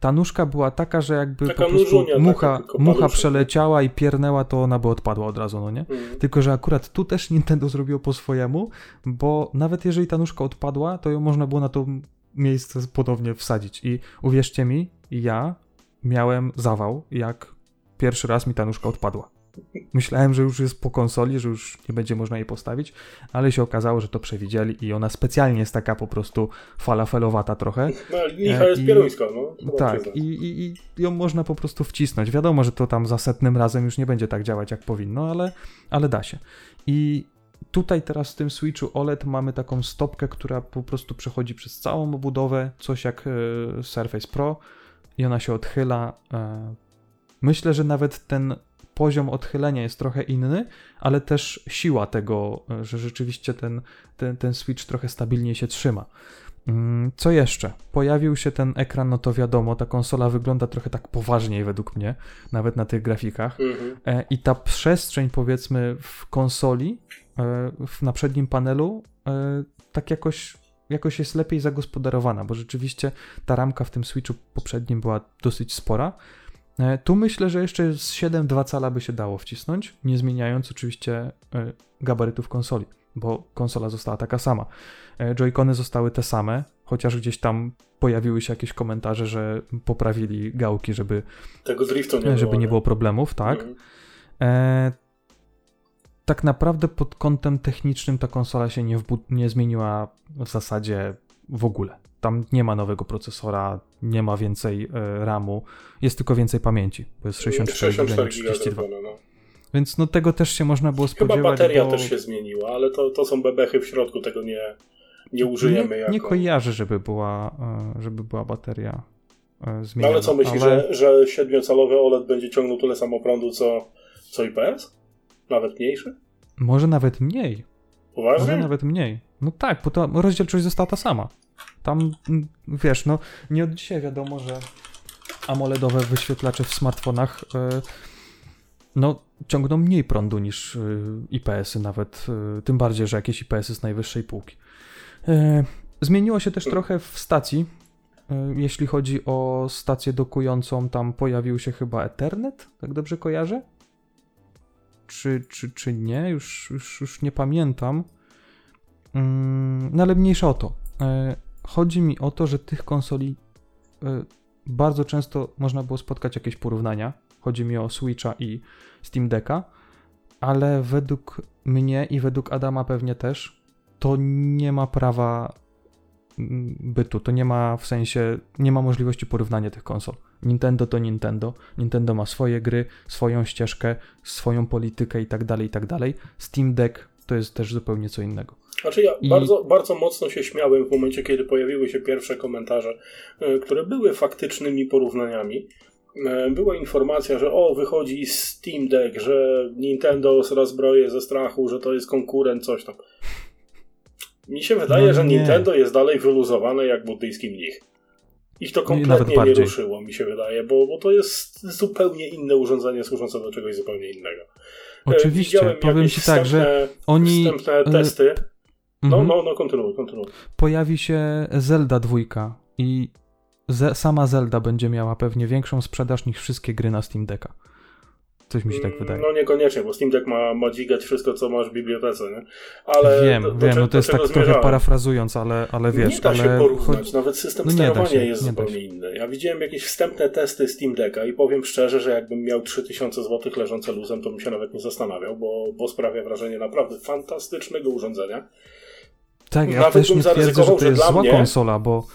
Speaker 2: ta nóżka była taka, że jakby
Speaker 3: Taka
Speaker 2: po prostu
Speaker 3: nóżunia taka,
Speaker 2: mucha, mucha przeleciała i piernęła, to ona by odpadła od razu, no nie?
Speaker 3: Mm.
Speaker 2: Tylko, że akurat tu też Nintendo zrobiło po swojemu, bo nawet jeżeli ta nóżka odpadła, to ją można było na to miejsce ponownie wsadzić. I uwierzcie mi, ja miałem zawał, jak pierwszy raz mi ta nóżka odpadła. Myślałem, że już jest po konsoli, że już nie będzie można jej postawić, ale się okazało, że to przewidzieli i ona specjalnie jest taka po prostu falafelowata trochę.
Speaker 3: No, licha
Speaker 2: E,
Speaker 3: jest pieruńska, no.
Speaker 2: Tak, i, i, i ją można po prostu wcisnąć. Wiadomo, że to tam za setnym razem już nie będzie tak działać, jak powinno, ale, ale da się. I tutaj teraz w tym Switchu OLED mamy taką stopkę, która po prostu przechodzi przez całą obudowę, coś jak e, Surface Pro i ona się odchyla. E, myślę, że nawet ten poziom odchylenia jest trochę inny, ale też siła tego, e, że rzeczywiście ten, ten, ten Switch trochę stabilniej się trzyma. Mm, Co jeszcze? Pojawił się ten ekran, no to wiadomo, ta konsola wygląda trochę tak poważniej według mnie, nawet na tych grafikach.
Speaker 3: Mhm.
Speaker 2: E, I ta przestrzeń, powiedzmy, w konsoli, e, na przednim panelu, tak jakoś, jakoś jest lepiej zagospodarowana, bo rzeczywiście ta ramka w tym Switchu poprzednim była dosyć spora. E, Tu myślę, że jeszcze z 7,2 cala by się dało wcisnąć, nie zmieniając oczywiście e, gabarytów konsoli, bo konsola została taka sama. E, Joy-Cony zostały te same, chociaż gdzieś tam pojawiły się jakieś komentarze, że poprawili gałki, żeby
Speaker 3: Tego driftu nie było.
Speaker 2: żeby nie było problemów, tak?
Speaker 3: Mhm.
Speaker 2: E, tak naprawdę pod kątem technicznym ta konsola się nie, nie zmieniła w zasadzie w ogóle. Tam nie ma nowego procesora, nie ma więcej e, RAMu, jest tylko więcej pamięci, bo jest 64 GB,
Speaker 3: 64
Speaker 2: nie 32.
Speaker 3: giga no.
Speaker 2: Więc no tego też się można było
Speaker 3: Chyba
Speaker 2: spodziewać,
Speaker 3: bateria
Speaker 2: bo
Speaker 3: też się zmieniła, ale to, to są bebechy w środku, tego nie, nie użyjemy
Speaker 2: nie,
Speaker 3: jako...
Speaker 2: nie kojarzę, żeby była, e, żeby była bateria e,
Speaker 3: No
Speaker 2: zmieniona.
Speaker 3: ale co myślisz,
Speaker 2: ale-
Speaker 3: że, że 7-calowy OLED będzie ciągnął tyle samo prądu co, co IPS? Nawet mniejszy?
Speaker 2: Może nawet mniej. Może
Speaker 3: Poważnie?
Speaker 2: nawet mniej. No tak, bo to rozdzielczość została ta sama. Tam, mm, wiesz, no nie od dzisiaj wiadomo, że AMOLEDowe wyświetlacze w smartfonach e, no ciągną mniej prądu niż e, IPS-y nawet, e, tym bardziej, że jakieś IPS-y z najwyższej półki. Zmieniło się też trochę w stacji. Jeśli chodzi o stację dokującą, tam pojawił się chyba Ethernet, tak dobrze kojarzę? Czy, czy, czy nie? Już, już, już nie pamiętam. Mm, No ale mniejsza o to. Chodzi mi o to, że tych konsoli e, bardzo często można było spotkać jakieś porównania. Chodzi mi o Switcha i Steam Decka, ale według mnie i według Adama pewnie też to nie ma prawa mm, bytu. To nie ma w sensie, nie ma możliwości porównania tych konsol. Nintendo to Nintendo. Nintendo ma swoje gry, swoją ścieżkę, swoją politykę i tak dalej, i tak dalej. Steam Deck to jest też zupełnie co innego.
Speaker 3: Znaczy ja
Speaker 2: I-
Speaker 3: bardzo, bardzo mocno się śmiałem w momencie, kiedy pojawiły się pierwsze komentarze, e, które były faktycznymi porównaniami. E, Była informacja, że o, wychodzi Steam Deck, że Nintendo rozbroje ze strachu, że to jest konkurent, coś tam. Mi się wydaje,
Speaker 2: No
Speaker 3: że. Nintendo jest dalej wyluzowane jak buddyjski mnich. Ich to
Speaker 2: No
Speaker 3: kompletnie nie ruszyło, mi się wydaje, bo, bo to jest zupełnie inne urządzenie służące do czegoś zupełnie innego. E,
Speaker 2: Oczywiście, powiem ci tak, że oni
Speaker 3: Wstępne
Speaker 2: e,
Speaker 3: testy. No,
Speaker 2: mhm.
Speaker 3: no, no, kontynuuj, kontynuuj.
Speaker 2: pojawi się Zelda 2 i ze, sama Zelda będzie miała pewnie większą sprzedaż niż wszystkie gry na Steam Decka. Coś mi się tak wydaje.
Speaker 3: No niekoniecznie, bo Steam Deck ma, ma dźwigać wszystko, co masz w bibliotece, nie? Ale
Speaker 2: wiem,
Speaker 3: do, do,
Speaker 2: wiem, no to jest tak trochę parafrazując, ale, ale wiesz,
Speaker 3: nie da się
Speaker 2: ale
Speaker 3: porównać,
Speaker 2: chodzi-
Speaker 3: nawet system
Speaker 2: No
Speaker 3: sterowania
Speaker 2: się,
Speaker 3: jest zupełnie
Speaker 2: się.
Speaker 3: inny. Ja widziałem jakieś wstępne testy Steam Decka i powiem szczerze, że jakbym miał 3000 zł leżące luzem, to bym się nawet nie zastanawiał, bo, bo sprawia wrażenie naprawdę fantastycznego urządzenia.
Speaker 2: tak, ja
Speaker 3: nawet
Speaker 2: też
Speaker 3: bym
Speaker 2: nie twierdzę, że to jest
Speaker 3: dla
Speaker 2: zła
Speaker 3: mnie-
Speaker 2: konsola, bo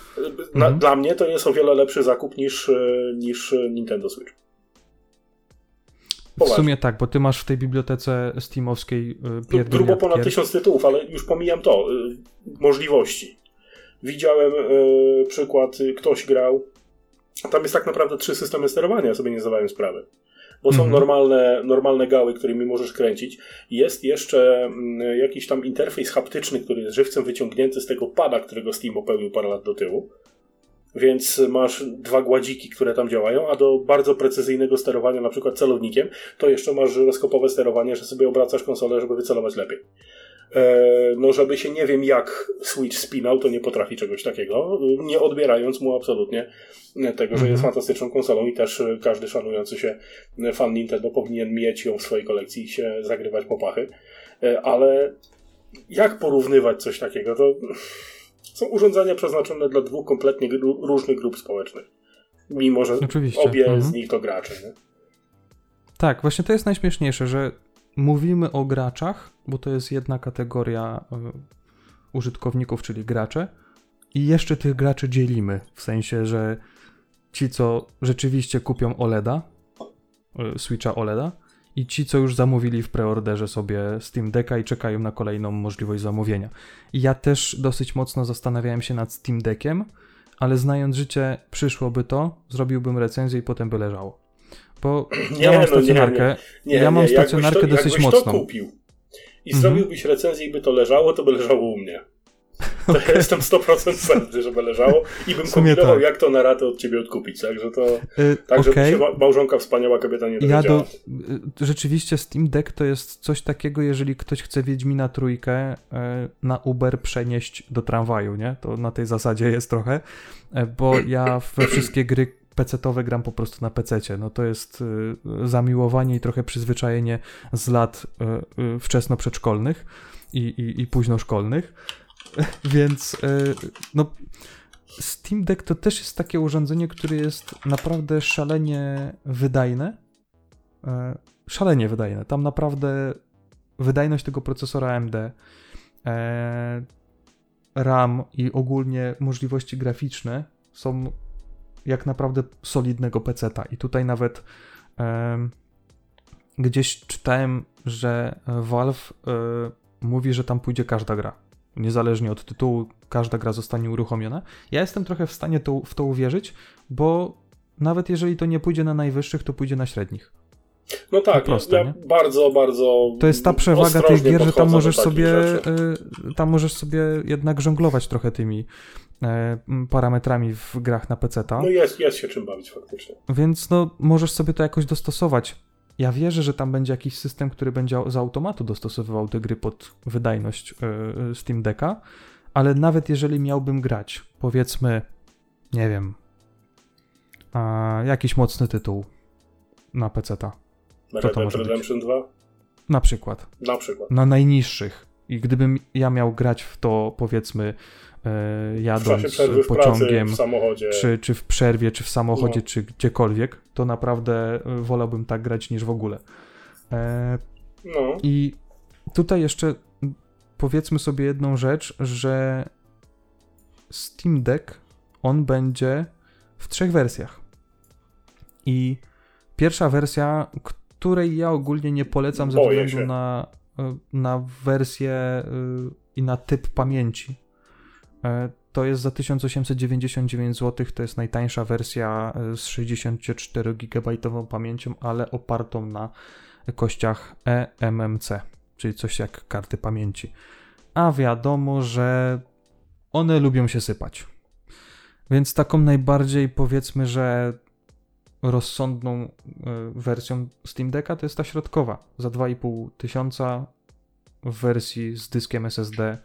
Speaker 3: Na,
Speaker 2: Mhm.
Speaker 3: Dla mnie to jest o wiele lepszy zakup niż, e, niż Nintendo Switch.
Speaker 2: W
Speaker 3: Poważnie.
Speaker 2: sumie tak, bo ty masz w tej bibliotece steamowskiej y,
Speaker 3: Gru-
Speaker 2: pierdolniak
Speaker 3: Grubo ponad tysiąc tytułów, ale już pomijam to. y, możliwości. Widziałem y, przykład, ktoś grał. Tam jest tak naprawdę trzy systemy sterowania, ja sobie nie zdawałem sprawy. bo są
Speaker 2: Mhm.
Speaker 3: normalne, normalne gały, którymi możesz kręcić. Jest jeszcze mm, jakiś tam interfejs haptyczny, który jest żywcem wyciągnięty z tego pada, którego Steam opełnił parę lat do tyłu. Więc masz dwa gładziki, które tam działają, a do bardzo precyzyjnego sterowania, na przykład celownikiem, to jeszcze masz żyroskopowe sterowanie, że sobie obracasz konsolę, żeby wycelować lepiej. E, No, żeby się nie wiem jak Switch spinał, to nie potrafi czegoś takiego, nie odbierając mu absolutnie tego, że
Speaker 2: Mhm.
Speaker 3: jest fantastyczną konsolą i też każdy szanujący się fan Nintendo powinien mieć ją w swojej kolekcji i się zagrywać po pachy. E, Ale jak porównywać coś takiego? To są urządzenia przeznaczone dla dwóch kompletnie gru- różnych grup społecznych. Mimo, że
Speaker 2: Oczywiście.
Speaker 3: obie
Speaker 2: Mhm.
Speaker 3: z nich to gracze. Nie?
Speaker 2: Tak, właśnie to jest najśmieszniejsze, że mówimy o graczach, bo to jest jedna kategoria y, użytkowników, czyli gracze, i jeszcze tych graczy dzielimy, w sensie, że ci, co rzeczywiście kupią OLEDa, y, Switcha OLEDa, i ci, co już zamówili w preorderze sobie Steam Decka i czekają na kolejną możliwość zamówienia. I ja też dosyć mocno zastanawiałem się nad Steam Deckiem, ale znając życie, przyszłoby to, zrobiłbym recenzję i potem by leżało. Bo ja
Speaker 3: Nie,
Speaker 2: mam
Speaker 3: no nie,
Speaker 2: stacjonarkę,
Speaker 3: Nie,
Speaker 2: ja mam
Speaker 3: nie,
Speaker 2: stacjonarkę
Speaker 3: to,
Speaker 2: dosyć mocną.
Speaker 3: to kupił i
Speaker 2: Mhm.
Speaker 3: zrobiłbyś recenzję i by to leżało, to by leżało u mnie. Ja jestem 100% pewny, żeby leżało i bym kombinował,
Speaker 2: tak.
Speaker 3: jak to na ratę od ciebie odkupić. Także to
Speaker 2: Y,
Speaker 3: tak, żeby
Speaker 2: okej.
Speaker 3: się ma- małżonka wspaniała kobieta nie
Speaker 2: Ja
Speaker 3: dowiedziała.
Speaker 2: do, y, rzeczywiście Steam Deck to jest coś takiego, jeżeli ktoś chce Wiedźmina trójkę y, na Uber przenieść do tramwaju, nie? To na tej zasadzie jest trochę, bo ja we wszystkie gry PC-towe gram po prostu na PC-cie. No to jest zamiłowanie i trochę przyzwyczajenie z lat y, y, wczesno przedszkolnych i, i, i późno szkolnych. Więc y, no Steam Deck to też jest takie urządzenie, które jest naprawdę szalenie wydajne. E, Szalenie wydajne. Tam naprawdę wydajność tego procesora AMD, e, RAM i ogólnie możliwości graficzne są jak naprawdę solidnego peceta. I tutaj nawet gdzieś czytałem, że Valve e, mówi, że tam pójdzie każda gra. Niezależnie od tytułu, każda gra zostanie uruchomiona. Ja jestem trochę w stanie to, w to uwierzyć, bo nawet jeżeli to nie pójdzie na najwyższych, to pójdzie na średnich.
Speaker 3: No tak,
Speaker 2: proste,
Speaker 3: ja,
Speaker 2: nie?
Speaker 3: bardzo, bardzo
Speaker 2: To jest ta przewaga tych gier, że tam możesz sobie y, tam możesz sobie jednak żonglować trochę tymi m, parametrami w grach na PC.
Speaker 3: No jest, jest się czym bawić faktycznie.
Speaker 2: Więc no, możesz sobie to jakoś dostosować. Ja wierzę, że tam będzie jakiś system, który będzie z automatu dostosowywał te gry pod wydajność yy, Steam Decka, ale nawet jeżeli miałbym grać, powiedzmy, nie wiem, jakiś mocny tytuł na PC-ta,
Speaker 3: Red
Speaker 2: to
Speaker 3: Dead? Redemption 2
Speaker 2: na przykład,
Speaker 3: na przykład.
Speaker 2: na najniższych. I gdybym ja miał grać w to, powiedzmy, jadąc
Speaker 3: czasie przerwy w
Speaker 2: pociągiem,
Speaker 3: w
Speaker 2: czy, czy w przerwie, czy w samochodzie,
Speaker 3: No.
Speaker 2: czy gdziekolwiek, to naprawdę y, wolałbym tak grać niż w ogóle. E,
Speaker 3: No,
Speaker 2: I tutaj jeszcze powiedzmy sobie jedną rzecz, że Steam Deck on będzie w trzech wersjach. I pierwsza wersja, której ja ogólnie nie polecam ze
Speaker 3: Boję
Speaker 2: względu
Speaker 3: się.
Speaker 2: na, na wersję i na typ pamięci. E, To jest za 1899 zł, to jest najtańsza wersja e, z 64 GB pamięcią, ale opartą na kościach eMMC, czyli coś jak karty pamięci. A wiadomo, że one lubią się sypać. Więc taką najbardziej powiedzmy, że rozsądną e, wersją Steam Decka to jest ta środkowa za 2,5 tysiąca w wersji z dyskiem SSD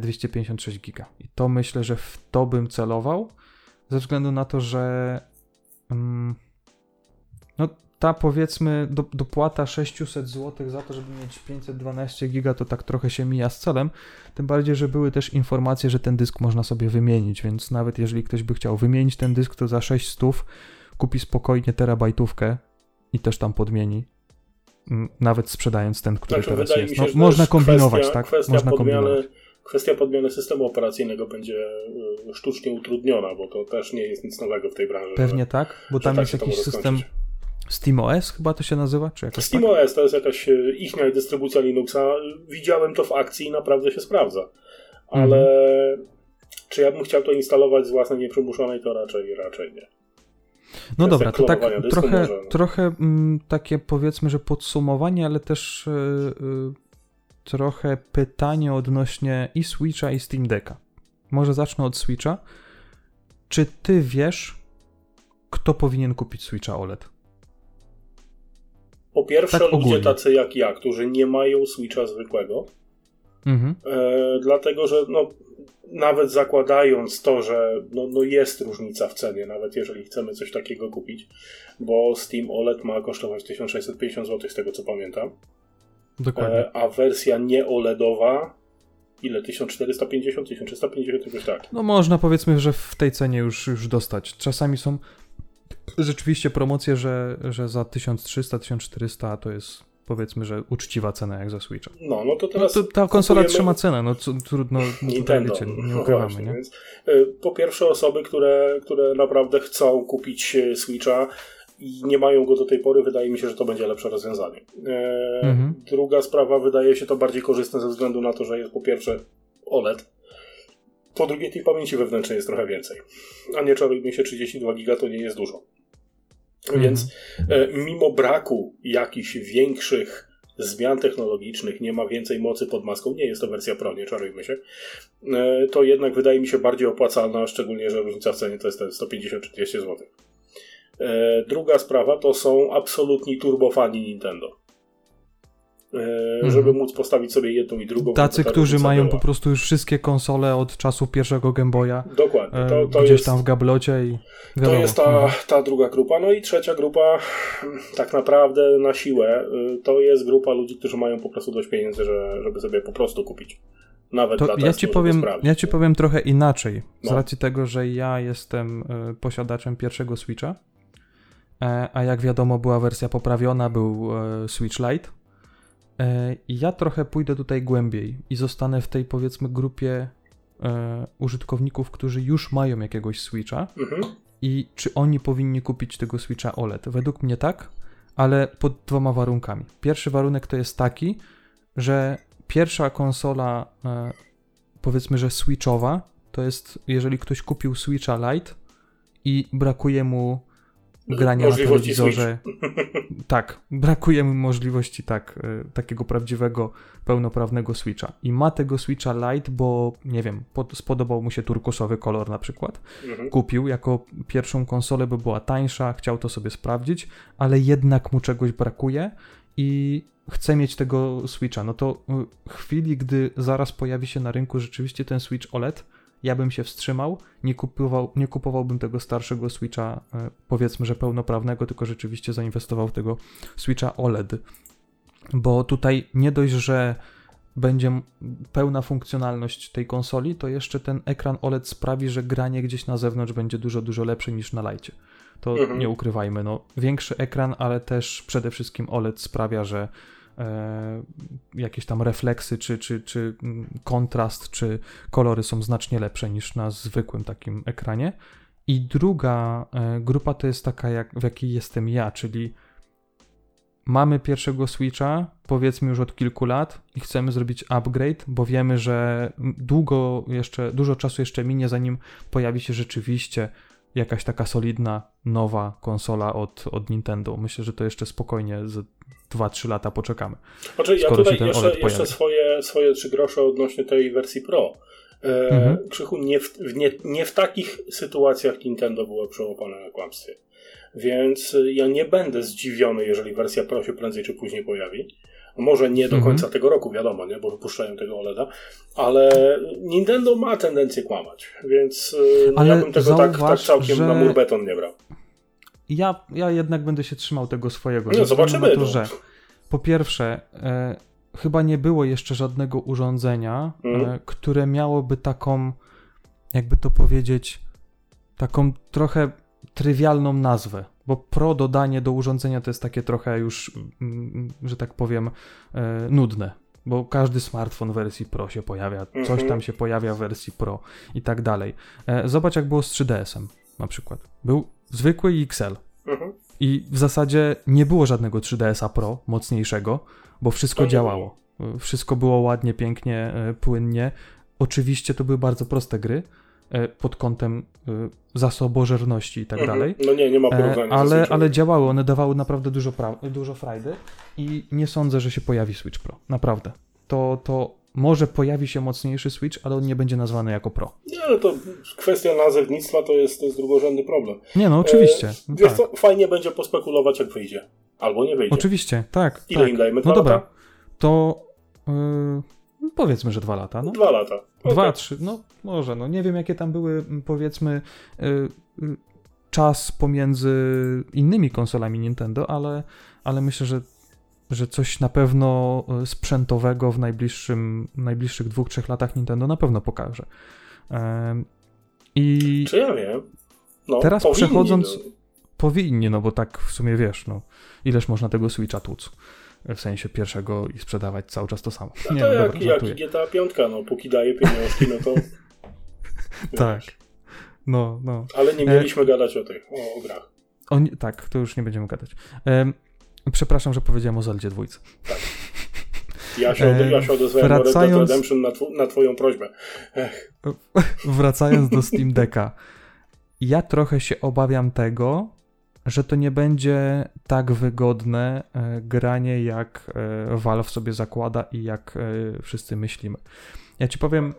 Speaker 2: 256 giga. I to myślę, że w to bym celował, ze względu na to, że mm, no ta powiedzmy do, dopłata 600 zł za to, żeby mieć 512 giga, to tak trochę się mija z celem. Tym bardziej, że były też informacje, że ten dysk można sobie wymienić, więc nawet jeżeli ktoś by chciał wymienić ten dysk, to za 600 kupi spokojnie terabajtówkę i też tam podmieni. mm, Nawet sprzedając ten, który
Speaker 3: Znaczy,
Speaker 2: teraz jest. No, można kombinować,
Speaker 3: kwestia,
Speaker 2: tak?
Speaker 3: Kwestia
Speaker 2: Można kombinować.
Speaker 3: Kwestia podmiany systemu operacyjnego będzie y, sztucznie utrudniona, bo to też nie jest nic nowego w tej branży.
Speaker 2: Pewnie
Speaker 3: że,
Speaker 2: tak, bo tam
Speaker 3: tak
Speaker 2: jest jakiś system. SteamOS chyba to się nazywa, czy jakoś tak?
Speaker 3: SteamOS to jest jakaś y, ichnia dystrybucja Linuxa. Widziałem to w akcji i naprawdę się sprawdza. Ale
Speaker 2: Mhm.
Speaker 3: czy ja bym chciał to instalować z własnej nieprzymuszonej, to raczej, raczej nie.
Speaker 2: No dobra, to tak trochę,
Speaker 3: może, no.
Speaker 2: trochę mm, takie powiedzmy, że podsumowanie, ale też yy, trochę pytanie odnośnie i Switcha i Steam Decka. Może zacznę od Switcha. Czy ty wiesz, kto powinien kupić Switcha OLED?
Speaker 3: Po pierwsze,
Speaker 2: Tak
Speaker 3: ludzie tacy jak ja, którzy nie mają Switcha zwykłego,
Speaker 2: Mhm.
Speaker 3: e, dlatego że no, nawet zakładając to, że no, no jest różnica w cenie, nawet jeżeli chcemy coś takiego kupić, bo Steam OLED ma kosztować 1650 zł, z tego co pamiętam,
Speaker 2: Dokładnie.
Speaker 3: e, a wersja nie OLEDowa ile? 1450, 1350, jakoś tak.
Speaker 2: No można powiedzmy, że w tej cenie już, już dostać. Czasami są rzeczywiście promocje, że, że za 1300-1400 to jest powiedzmy, że uczciwa cena jak za Switcha.
Speaker 3: No, no to
Speaker 2: No
Speaker 3: teraz
Speaker 2: to ta konsola
Speaker 3: kupujemy-
Speaker 2: trzyma cenę, no trudno, no
Speaker 3: Nintendo.
Speaker 2: wiecie, nie
Speaker 3: No
Speaker 2: ukrywamy,
Speaker 3: właśnie,
Speaker 2: nie?
Speaker 3: Więc, y, po pierwsze osoby, które, które naprawdę chcą kupić y, Switcha i nie mają go do tej pory, wydaje mi się, że to będzie lepsze rozwiązanie. E,
Speaker 2: Mhm.
Speaker 3: Druga sprawa, wydaje się to bardziej korzystne ze względu na to, że jest po pierwsze OLED, po drugie tej pamięci wewnętrznej jest trochę więcej. A nie czarujmy się, 32 giga to nie jest dużo.
Speaker 2: Mhm.
Speaker 3: Więc e, mimo braku jakichś większych zmian technologicznych, nie ma więcej mocy pod maską, nie jest to wersja Pro, nie czarujmy się, e, to jednak wydaje mi się bardziej opłacalna, szczególnie, że różnica w cenie to jest te 150 czy 200 zł. E, Druga sprawa to są absolutni turbofani Nintendo. E, Żeby móc postawić sobie jedną i drugą.
Speaker 2: Tacy, którzy mają
Speaker 3: była.
Speaker 2: po prostu już wszystkie konsole od czasów pierwszego Game Boya
Speaker 3: Dokładnie.
Speaker 2: e,
Speaker 3: To, to
Speaker 2: gdzieś
Speaker 3: jest...
Speaker 2: tam w gablocie i
Speaker 3: To jest ta,
Speaker 2: Mhm.
Speaker 3: ta druga grupa. No i trzecia grupa, tak naprawdę na siłę, to jest grupa ludzi, którzy mają po prostu dość pieniędzy, że, żeby sobie po prostu kupić. Nawet
Speaker 2: To
Speaker 3: dla
Speaker 2: ja
Speaker 3: testu,
Speaker 2: ci, powiem,
Speaker 3: sprawdzić.
Speaker 2: ja ci powiem trochę inaczej. Z
Speaker 3: No.
Speaker 2: racji tego, że ja jestem posiadaczem pierwszego Switcha, a jak wiadomo była wersja poprawiona, był e, Switch Lite. E, ja trochę pójdę tutaj głębiej i zostanę w tej powiedzmy grupie e, użytkowników, którzy już mają jakiegoś Switcha
Speaker 3: Mhm.
Speaker 2: i czy oni powinni kupić tego Switcha OLED. Według mnie tak, ale pod dwoma warunkami. Pierwszy warunek to jest taki, że pierwsza konsola, e, powiedzmy, że Switchowa, to jest jeżeli ktoś kupił Switcha Lite i brakuje mu grania na telewizorze. Tak, brakuje mu możliwości tak, e, takiego prawdziwego, pełnoprawnego Switcha. I ma tego Switcha Lite, bo nie wiem, pod, spodobał mu się turkusowy kolor na przykład
Speaker 3: Mhm.
Speaker 2: kupił jako pierwszą konsolę, bo była tańsza, chciał to sobie sprawdzić, ale jednak mu czegoś brakuje i chce mieć tego Switcha. No to y, w chwili, gdy zaraz pojawi się na rynku rzeczywiście ten Switch OLED, ja bym się wstrzymał, nie, kupował, nie kupowałbym tego starszego Switcha, y, powiedzmy, że pełnoprawnego, tylko rzeczywiście zainwestował w tego Switcha OLED. Bo tutaj nie dość, że będzie pełna funkcjonalność tej konsoli, to jeszcze ten ekran OLED sprawi, że granie gdzieś na zewnątrz będzie dużo, dużo lepsze niż na lajcie. To
Speaker 3: Mhm.
Speaker 2: nie ukrywajmy, no większy ekran, ale też przede wszystkim OLED sprawia, że e, jakieś tam refleksy, czy, czy, czy mm, kontrast, czy kolory są znacznie lepsze niż na zwykłym takim ekranie. I druga e, grupa to jest taka, jak, w jakiej jestem ja, czyli mamy pierwszego Switcha, powiedzmy już od kilku lat i chcemy zrobić upgrade, bo wiemy, że długo jeszcze, dużo czasu jeszcze minie, zanim pojawi się rzeczywiście jakaś taka solidna, nowa konsola od, od Nintendo. Myślę, że to jeszcze spokojnie z 2-3 lata poczekamy.
Speaker 3: Znaczy, ja
Speaker 2: skoro się
Speaker 3: tutaj
Speaker 2: ten
Speaker 3: jeszcze,
Speaker 2: OLED
Speaker 3: jeszcze swoje, swoje trzy grosze odnośnie tej wersji Pro. E,
Speaker 2: Mhm.
Speaker 3: Krzychu, nie w, nie, nie w takich sytuacjach Nintendo było przełapane na kłamstwie. Więc ja nie będę zdziwiony, jeżeli wersja Pro się prędzej czy później pojawi. Może nie do
Speaker 2: Mhm.
Speaker 3: końca tego roku, wiadomo, nie, bo wypuszczają tego OLEDa, ale Nintendo ma tendencję kłamać, więc y, no
Speaker 2: Ale
Speaker 3: ja bym tego tak, tak
Speaker 2: zauważ,
Speaker 3: całkiem
Speaker 2: że-
Speaker 3: na mur beton nie brał.
Speaker 2: Ja, ja jednak będę się trzymał tego swojego.
Speaker 3: No, zobaczymy,
Speaker 2: to,
Speaker 3: no.
Speaker 2: że po pierwsze, e, chyba nie było jeszcze żadnego urządzenia,
Speaker 3: Mhm.
Speaker 2: e, które miałoby taką, jakby to powiedzieć, taką trochę trywialną nazwę. Bo pro dodanie do urządzenia to jest takie trochę już, mm, że tak powiem, e, nudne. Bo każdy smartfon w wersji Pro się pojawia, coś
Speaker 3: Mhm.
Speaker 2: tam się pojawia w wersji Pro i tak dalej. E, Zobacz, jak było z 3DS-em na przykład. Był zwykły XL.
Speaker 3: Mhm.
Speaker 2: I w zasadzie nie było żadnego 3DS-a Pro mocniejszego, bo wszystko
Speaker 3: nie
Speaker 2: działało. Wszystko było ładnie, pięknie, e, płynnie. Oczywiście to były bardzo proste gry, e, pod kątem e, zasobożerności i tak
Speaker 3: Mhm.
Speaker 2: dalej.
Speaker 3: No nie, nie ma
Speaker 2: E,
Speaker 3: porównania.
Speaker 2: ale, ale działały, one dawały naprawdę dużo, pra- dużo frajdy i nie sądzę, że się pojawi Switch Pro. Naprawdę. To, to może pojawi się mocniejszy Switch, ale on nie będzie nazwany jako Pro.
Speaker 3: Nie, ale to kwestia nazewnictwa to jest, to jest drugorzędny problem.
Speaker 2: Nie, no oczywiście.
Speaker 3: E,
Speaker 2: No,
Speaker 3: wiesz
Speaker 2: tak.
Speaker 3: co, fajnie będzie pospekulować jak wyjdzie. Albo nie wyjdzie.
Speaker 2: Oczywiście, tak.
Speaker 3: Ile
Speaker 2: tak.
Speaker 3: im dajemy?
Speaker 2: No dobra,
Speaker 3: lata?
Speaker 2: to yy, powiedzmy, że dwa lata. No.
Speaker 3: Dwa lata.
Speaker 2: Dwa,
Speaker 3: Okej.
Speaker 2: trzy, no może, no nie wiem jakie tam były, m, powiedzmy, y, y, czas pomiędzy innymi konsolami Nintendo, ale, ale myślę, że, że coś na pewno y, sprzętowego w najbliższym, najbliższych dwóch, trzech latach Nintendo na pewno pokaże. Em, I
Speaker 3: Czy ja wiem? No,
Speaker 2: Teraz
Speaker 3: powinni,
Speaker 2: przechodząc-
Speaker 3: no.
Speaker 2: powinni, no bo tak w sumie wiesz, no ileż można tego Switcha tłuc, w sensie pierwszego i sprzedawać cały czas to samo.
Speaker 3: A
Speaker 2: Nie,
Speaker 3: to
Speaker 2: no,
Speaker 3: jak,
Speaker 2: dobra,
Speaker 3: jak GTA 5, no póki daje pieniążki, no to...
Speaker 2: Tak. No, no.
Speaker 3: Ale nie mieliśmy gadać o tych, o, o grach.
Speaker 2: O, nie, tak, to już nie będziemy gadać. Em, przepraszam, że powiedziałem o Zeldzie dwójce.
Speaker 3: Ja się, ode,
Speaker 2: E,
Speaker 3: ja się odezwałem do Red Dead
Speaker 2: wracając-
Speaker 3: Redemption na, tw- na twoją prośbę. Ech,
Speaker 2: Wracając do Steam Decka. Ja trochę się obawiam tego, że to nie będzie tak wygodne e, granie, jak e, Valve sobie zakłada i jak e, wszyscy myślimy. Ja ci powiem,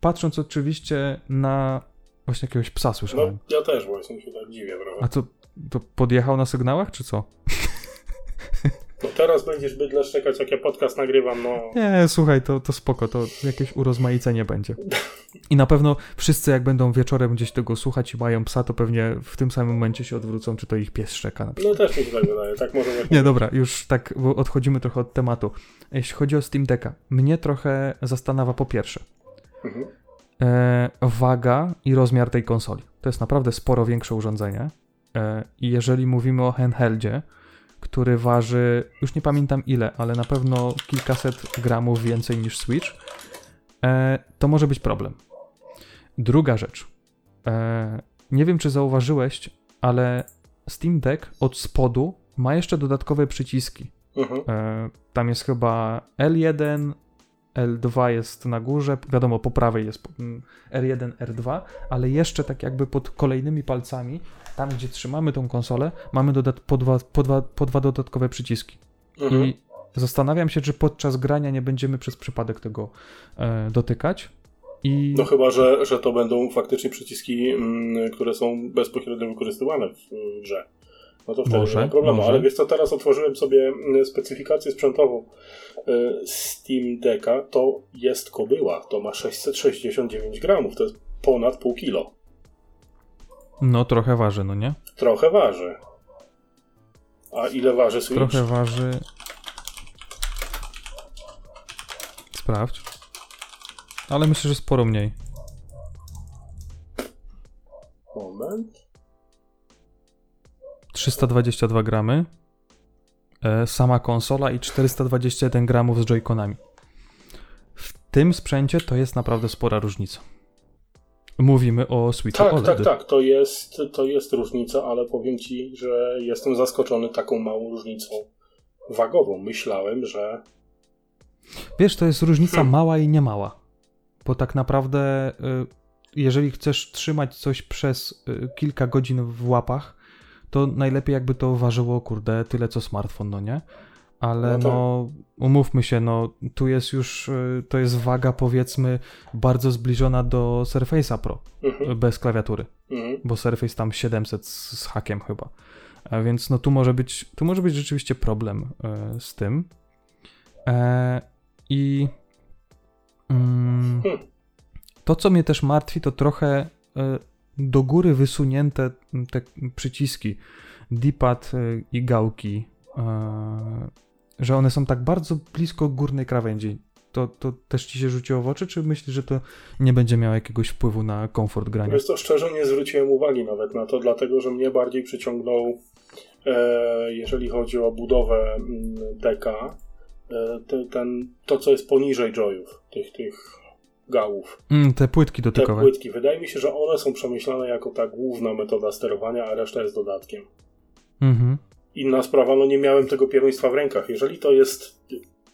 Speaker 2: patrząc oczywiście na właśnie jakiegoś psa
Speaker 3: no,
Speaker 2: słyszałem.
Speaker 3: ja też właśnie się tak dziwię trochę.
Speaker 2: A to, to podjechał na sygnałach, czy co?
Speaker 3: No teraz będziesz bydle szczekać, jak ja podcast nagrywam, no...
Speaker 2: Nie, słuchaj, to, to spoko, to jakieś urozmaicenie będzie. I na pewno wszyscy, jak będą wieczorem gdzieś tego słuchać i mają psa, to pewnie w tym samym momencie się odwrócą, czy to ich pies szczeka.
Speaker 3: No też mi się tak wydaje, tak może właśnie...
Speaker 2: Nie, dobra, już tak, bo odchodzimy trochę od tematu. Jeśli chodzi o Steam Decka, mnie trochę zastanawia po pierwsze
Speaker 3: Mhm.
Speaker 2: e, waga i rozmiar tej konsoli. To jest naprawdę sporo większe urządzenie. E, I jeżeli mówimy o handheldzie, który waży, już nie pamiętam ile, ale na pewno kilkaset gramów więcej niż Switch, e, to może być problem. Druga rzecz. E, nie wiem, czy zauważyłeś, ale Steam Deck od spodu ma jeszcze dodatkowe przyciski.
Speaker 3: Mhm.
Speaker 2: E, tam jest chyba L1, L2 jest na górze, wiadomo, po prawej jest mm, R1, R2, ale jeszcze tak jakby pod kolejnymi palcami, tam gdzie trzymamy tą konsolę, mamy dodat- po, dwa, po, dwa, po dwa dodatkowe przyciski.
Speaker 3: Mhm.
Speaker 2: I zastanawiam się, czy podczas grania nie będziemy przez przypadek tego e, dotykać. I
Speaker 3: No chyba, że, że to będą faktycznie przyciski, mm, które są bezpośrednio wykorzystywane w grze. No to wtedy
Speaker 2: Może,
Speaker 3: nie ma problemu.
Speaker 2: może.
Speaker 3: Ale wiesz co, teraz otworzyłem sobie mm, specyfikację sprzętową y, Steam Decka. To jest kobyła. To ma 669 gramów. To jest ponad pół kilo.
Speaker 2: no trochę waży, no nie?
Speaker 3: Trochę waży. A ile waży Switch?
Speaker 2: Trochę waży. Sprawdź. Ale myślę, że sporo mniej.
Speaker 3: Moment.
Speaker 2: 322 gramy. E, sama konsola i 421 gramów z joyconami. W tym sprzęcie to jest naprawdę spora różnica. Mówimy o Switchu
Speaker 3: Tak,
Speaker 2: OLED.
Speaker 3: tak, tak. To jest, to jest różnica, ale powiem ci, że jestem zaskoczony taką małą różnicą wagową. Myślałem, że
Speaker 2: Wiesz, to jest różnica
Speaker 3: Hmm.
Speaker 2: mała i niemała. Bo tak naprawdę, y, jeżeli chcesz trzymać coś przez y, kilka godzin w łapach, to najlepiej jakby to ważyło, kurde, tyle co smartfon, no nie? Ale
Speaker 3: No
Speaker 2: no, umówmy się, no, tu jest już, y, to jest waga powiedzmy bardzo zbliżona do Surface'a Pro,
Speaker 3: Mhm,
Speaker 2: y, bez klawiatury,
Speaker 3: mhm.
Speaker 2: bo Surface tam 700 z, z hakiem chyba. A więc no tu może być, tu może być rzeczywiście problem y, z tym. E, I
Speaker 3: Hmm.
Speaker 2: to, co mnie też martwi, to trochę e, do góry wysunięte te przyciski, D-pad e, i gałki, e, że one są tak bardzo blisko górnej krawędzi. To, to też ci się rzuciło w oczy, czy myślisz, że to nie będzie miało jakiegoś wpływu na komfort grania?
Speaker 3: Wiesz co, szczerze nie zwróciłem uwagi nawet na to, dlatego że mnie bardziej przyciągnął, e, jeżeli chodzi o budowę mm, deka, e, te, ten, to co jest poniżej joyów, tych, tych gałów.
Speaker 2: Mm, te płytki
Speaker 3: Te
Speaker 2: dotykowe.
Speaker 3: płytki. Wydaje mi się, że one są przemyślane jako ta główna metoda sterowania, a reszta jest dodatkiem.
Speaker 2: Mhm.
Speaker 3: Inna sprawa, no nie miałem tego pierwieństwa w rękach. Jeżeli to jest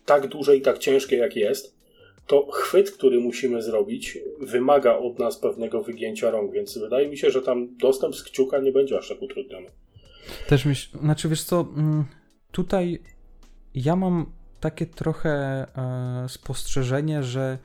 Speaker 3: tak duże i tak ciężkie jak jest, to chwyt, który musimy zrobić, wymaga od nas pewnego wygięcia rąk, więc wydaje mi się, że tam dostęp z kciuka nie będzie aż tak utrudniony.
Speaker 2: Też myśl, znaczy wiesz co, mm, tutaj ja mam takie trochę e, spostrzeżenie, że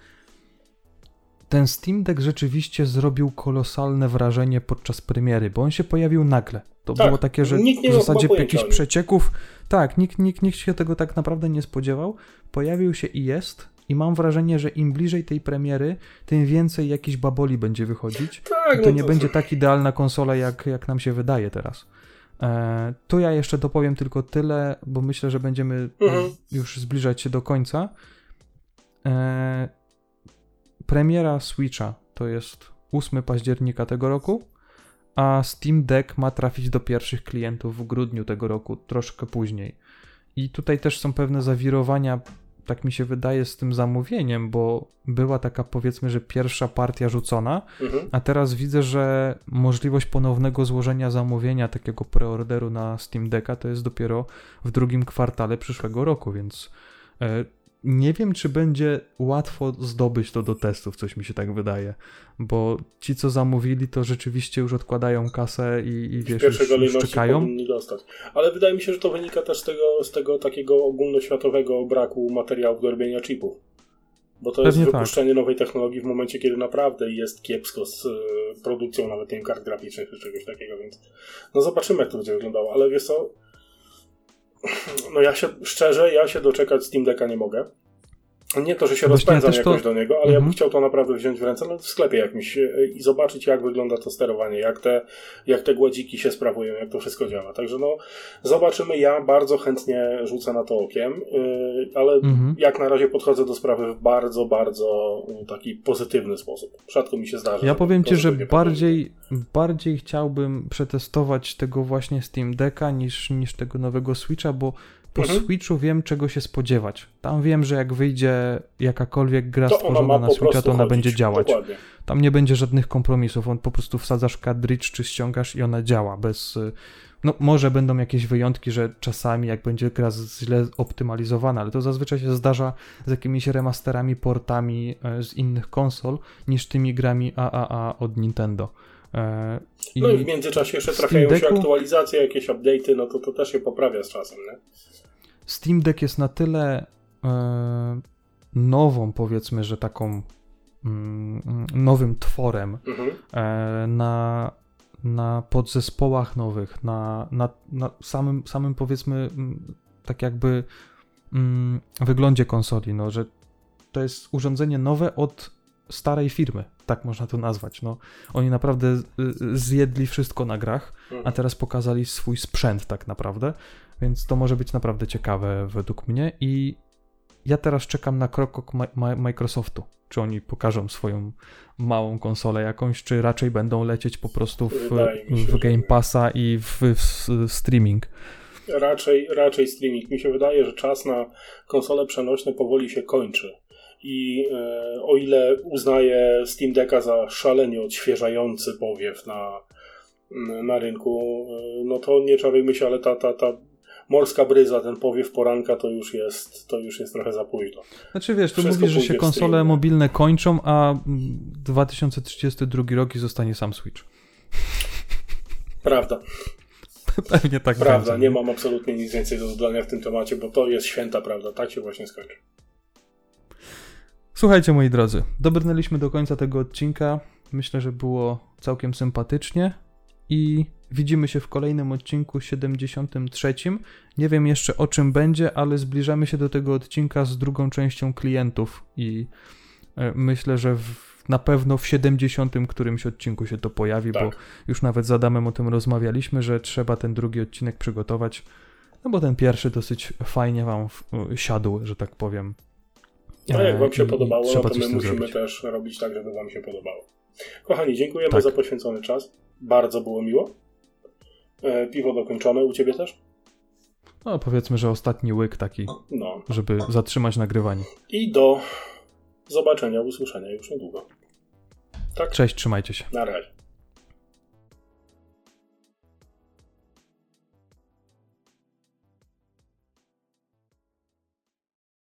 Speaker 2: ten Steam Deck rzeczywiście zrobił kolosalne wrażenie podczas premiery, bo on się pojawił nagle. To
Speaker 3: Tak,
Speaker 2: było takie, że w zasadzie jakichś przecieków. Tak, nikt, nikt, nikt się tego tak naprawdę nie spodziewał. Pojawił się i jest. I mam wrażenie, że im bliżej tej premiery, tym więcej jakichś baboli będzie wychodzić.
Speaker 3: Tak,
Speaker 2: I to
Speaker 3: no
Speaker 2: nie będzie tak idealna konsola, jak, jak nam się wydaje teraz. E, tu ja jeszcze dopowiem tylko tyle, bo myślę, że będziemy
Speaker 3: Mhm.
Speaker 2: już zbliżać się do końca. E, premiera Switcha to jest 8 października tego roku, a Steam Deck ma trafić do pierwszych klientów w grudniu tego roku, troszkę później. I tutaj też są pewne zawirowania, tak mi się wydaje, z tym zamówieniem, bo była taka powiedzmy, że pierwsza partia rzucona,
Speaker 3: Mhm.
Speaker 2: a teraz widzę, że możliwość ponownego złożenia zamówienia takiego preorderu na Steam Decka to jest dopiero w drugim kwartale przyszłego roku, więc e, nie wiem, czy będzie łatwo zdobyć to do testów, coś mi się tak wydaje, bo ci, co zamówili, to rzeczywiście już odkładają kasę i, i wiesz,
Speaker 3: pierwszej
Speaker 2: już, już czekają.
Speaker 3: dostać. Ale wydaje mi się, że to wynika też z tego, z tego takiego ogólnoświatowego braku materiałów do robienia chipów. Bo to jest
Speaker 2: Pewnie tak.
Speaker 3: wypuszczenie nowej technologii w momencie, kiedy naprawdę jest kiepsko z y, produkcją nawet nie kart graficznych czy czegoś takiego, więc no zobaczymy, jak to będzie wyglądało. Ale wiesz co, no ja się, szczerze, ja się doczekać Steam Decka nie mogę. Nie to, że się
Speaker 2: Właśnie ja
Speaker 3: rozpędzam
Speaker 2: to-
Speaker 3: jakoś do niego, ale ja bym
Speaker 2: Mhm.
Speaker 3: chciał to naprawdę wziąć w ręce no, w sklepie jakimś y, i zobaczyć, jak wygląda to sterowanie, jak te, jak te gładziki się sprawują, jak to wszystko działa. Także no, zobaczymy. Ja bardzo chętnie rzucę na to okiem, y, ale
Speaker 2: Mhm.
Speaker 3: jak na razie podchodzę do sprawy w bardzo, bardzo taki pozytywny sposób. Rzadko mi się zdarza.
Speaker 2: Ja powiem ci, że bardziej, bardziej chciałbym przetestować tego właśnie Steam Decka niż, niż tego nowego Switcha, bo po
Speaker 3: Mhm.
Speaker 2: Switchu wiem czego się spodziewać. Tam wiem, że jak wyjdzie jakakolwiek gra
Speaker 3: to ona
Speaker 2: stworzona na Switcha, to ona
Speaker 3: chodzić.
Speaker 2: będzie działać.
Speaker 3: Dokładnie.
Speaker 2: Tam nie będzie żadnych kompromisów. On po prostu wsadzasz cartridge czy ściągasz i ona działa bez. y, No, może będą jakieś wyjątki, że czasami jak będzie gra źle optymalizowana, ale to zazwyczaj się zdarza z jakimiś remasterami, portami e, z innych konsol niż tymi grami AAA od Nintendo. E, I
Speaker 3: No i w międzyczasie jeszcze trafiają
Speaker 2: Steam
Speaker 3: się
Speaker 2: Decku-
Speaker 3: aktualizacje, jakieś update'y, no to to też się poprawia z czasem, nie?
Speaker 2: Steam Deck jest na tyle e, nową, powiedzmy, że taką mm, nowym tworem,
Speaker 3: Mhm.
Speaker 2: e, na, na podzespołach nowych, na, na, na samym, samym powiedzmy mm, tak jakby mm, wyglądzie konsoli, no, że to jest urządzenie nowe od starej firmy, tak można to nazwać. No. Oni naprawdę y, y, zjedli wszystko na grach, a
Speaker 3: Mhm.
Speaker 2: teraz pokazali swój sprzęt tak naprawdę, więc to może być naprawdę ciekawe według mnie i ja teraz czekam na krok Microsoftu. Czy oni pokażą swoją małą konsolę jakąś, czy raczej będą lecieć po prostu w, w Game. Passa i w, w streaming.
Speaker 3: Raczej, raczej streaming. Mi się wydaje, że czas na konsole przenośne powoli się kończy. I e, o ile uznaję Steam Decka za szalenie odświeżający powiew na, na rynku, e, no to nie czarujmy się, ale ta, ta, ta morska bryza, ten powiew poranka to już jest, to już jest trochę za późno.
Speaker 2: Znaczy wiesz, tu
Speaker 3: Wszystko
Speaker 2: mówisz, że się konsole mobilne kończą, a mm, 2032 rok i zostanie sam Switch.
Speaker 3: Prawda,
Speaker 2: Pewnie tak
Speaker 3: prawda.
Speaker 2: będzie.
Speaker 3: Nie mam absolutnie nic więcej do dodania w tym temacie, bo to jest święta prawda. Tak się właśnie skończy.
Speaker 2: Słuchajcie, moi drodzy, dobrnęliśmy do końca tego odcinka. Myślę, że było całkiem sympatycznie i widzimy się w kolejnym odcinku 73. Nie wiem jeszcze o czym będzie, ale zbliżamy się do tego odcinka z drugą częścią klientów i e, myślę, że w, na pewno w 70 którymś odcinku się to pojawi, bo
Speaker 3: Tak.
Speaker 2: już nawet z Adamem o tym rozmawialiśmy, że trzeba ten drugi odcinek przygotować, no bo ten pierwszy dosyć fajnie wam w, siadł, że tak powiem.
Speaker 3: A jak Wam się podobało, no to my musimy
Speaker 2: zrobić.
Speaker 3: też robić tak, żeby Wam się podobało. Kochani, dziękujemy
Speaker 2: Tak.
Speaker 3: za poświęcony czas. Bardzo było miło. E, Piwo dokończone, u Ciebie też?
Speaker 2: No powiedzmy, że ostatni łyk taki,
Speaker 3: No.
Speaker 2: żeby zatrzymać nagrywanie.
Speaker 3: I do zobaczenia, usłyszenia już niedługo. Tak?
Speaker 2: Cześć, trzymajcie się.
Speaker 3: Na razie.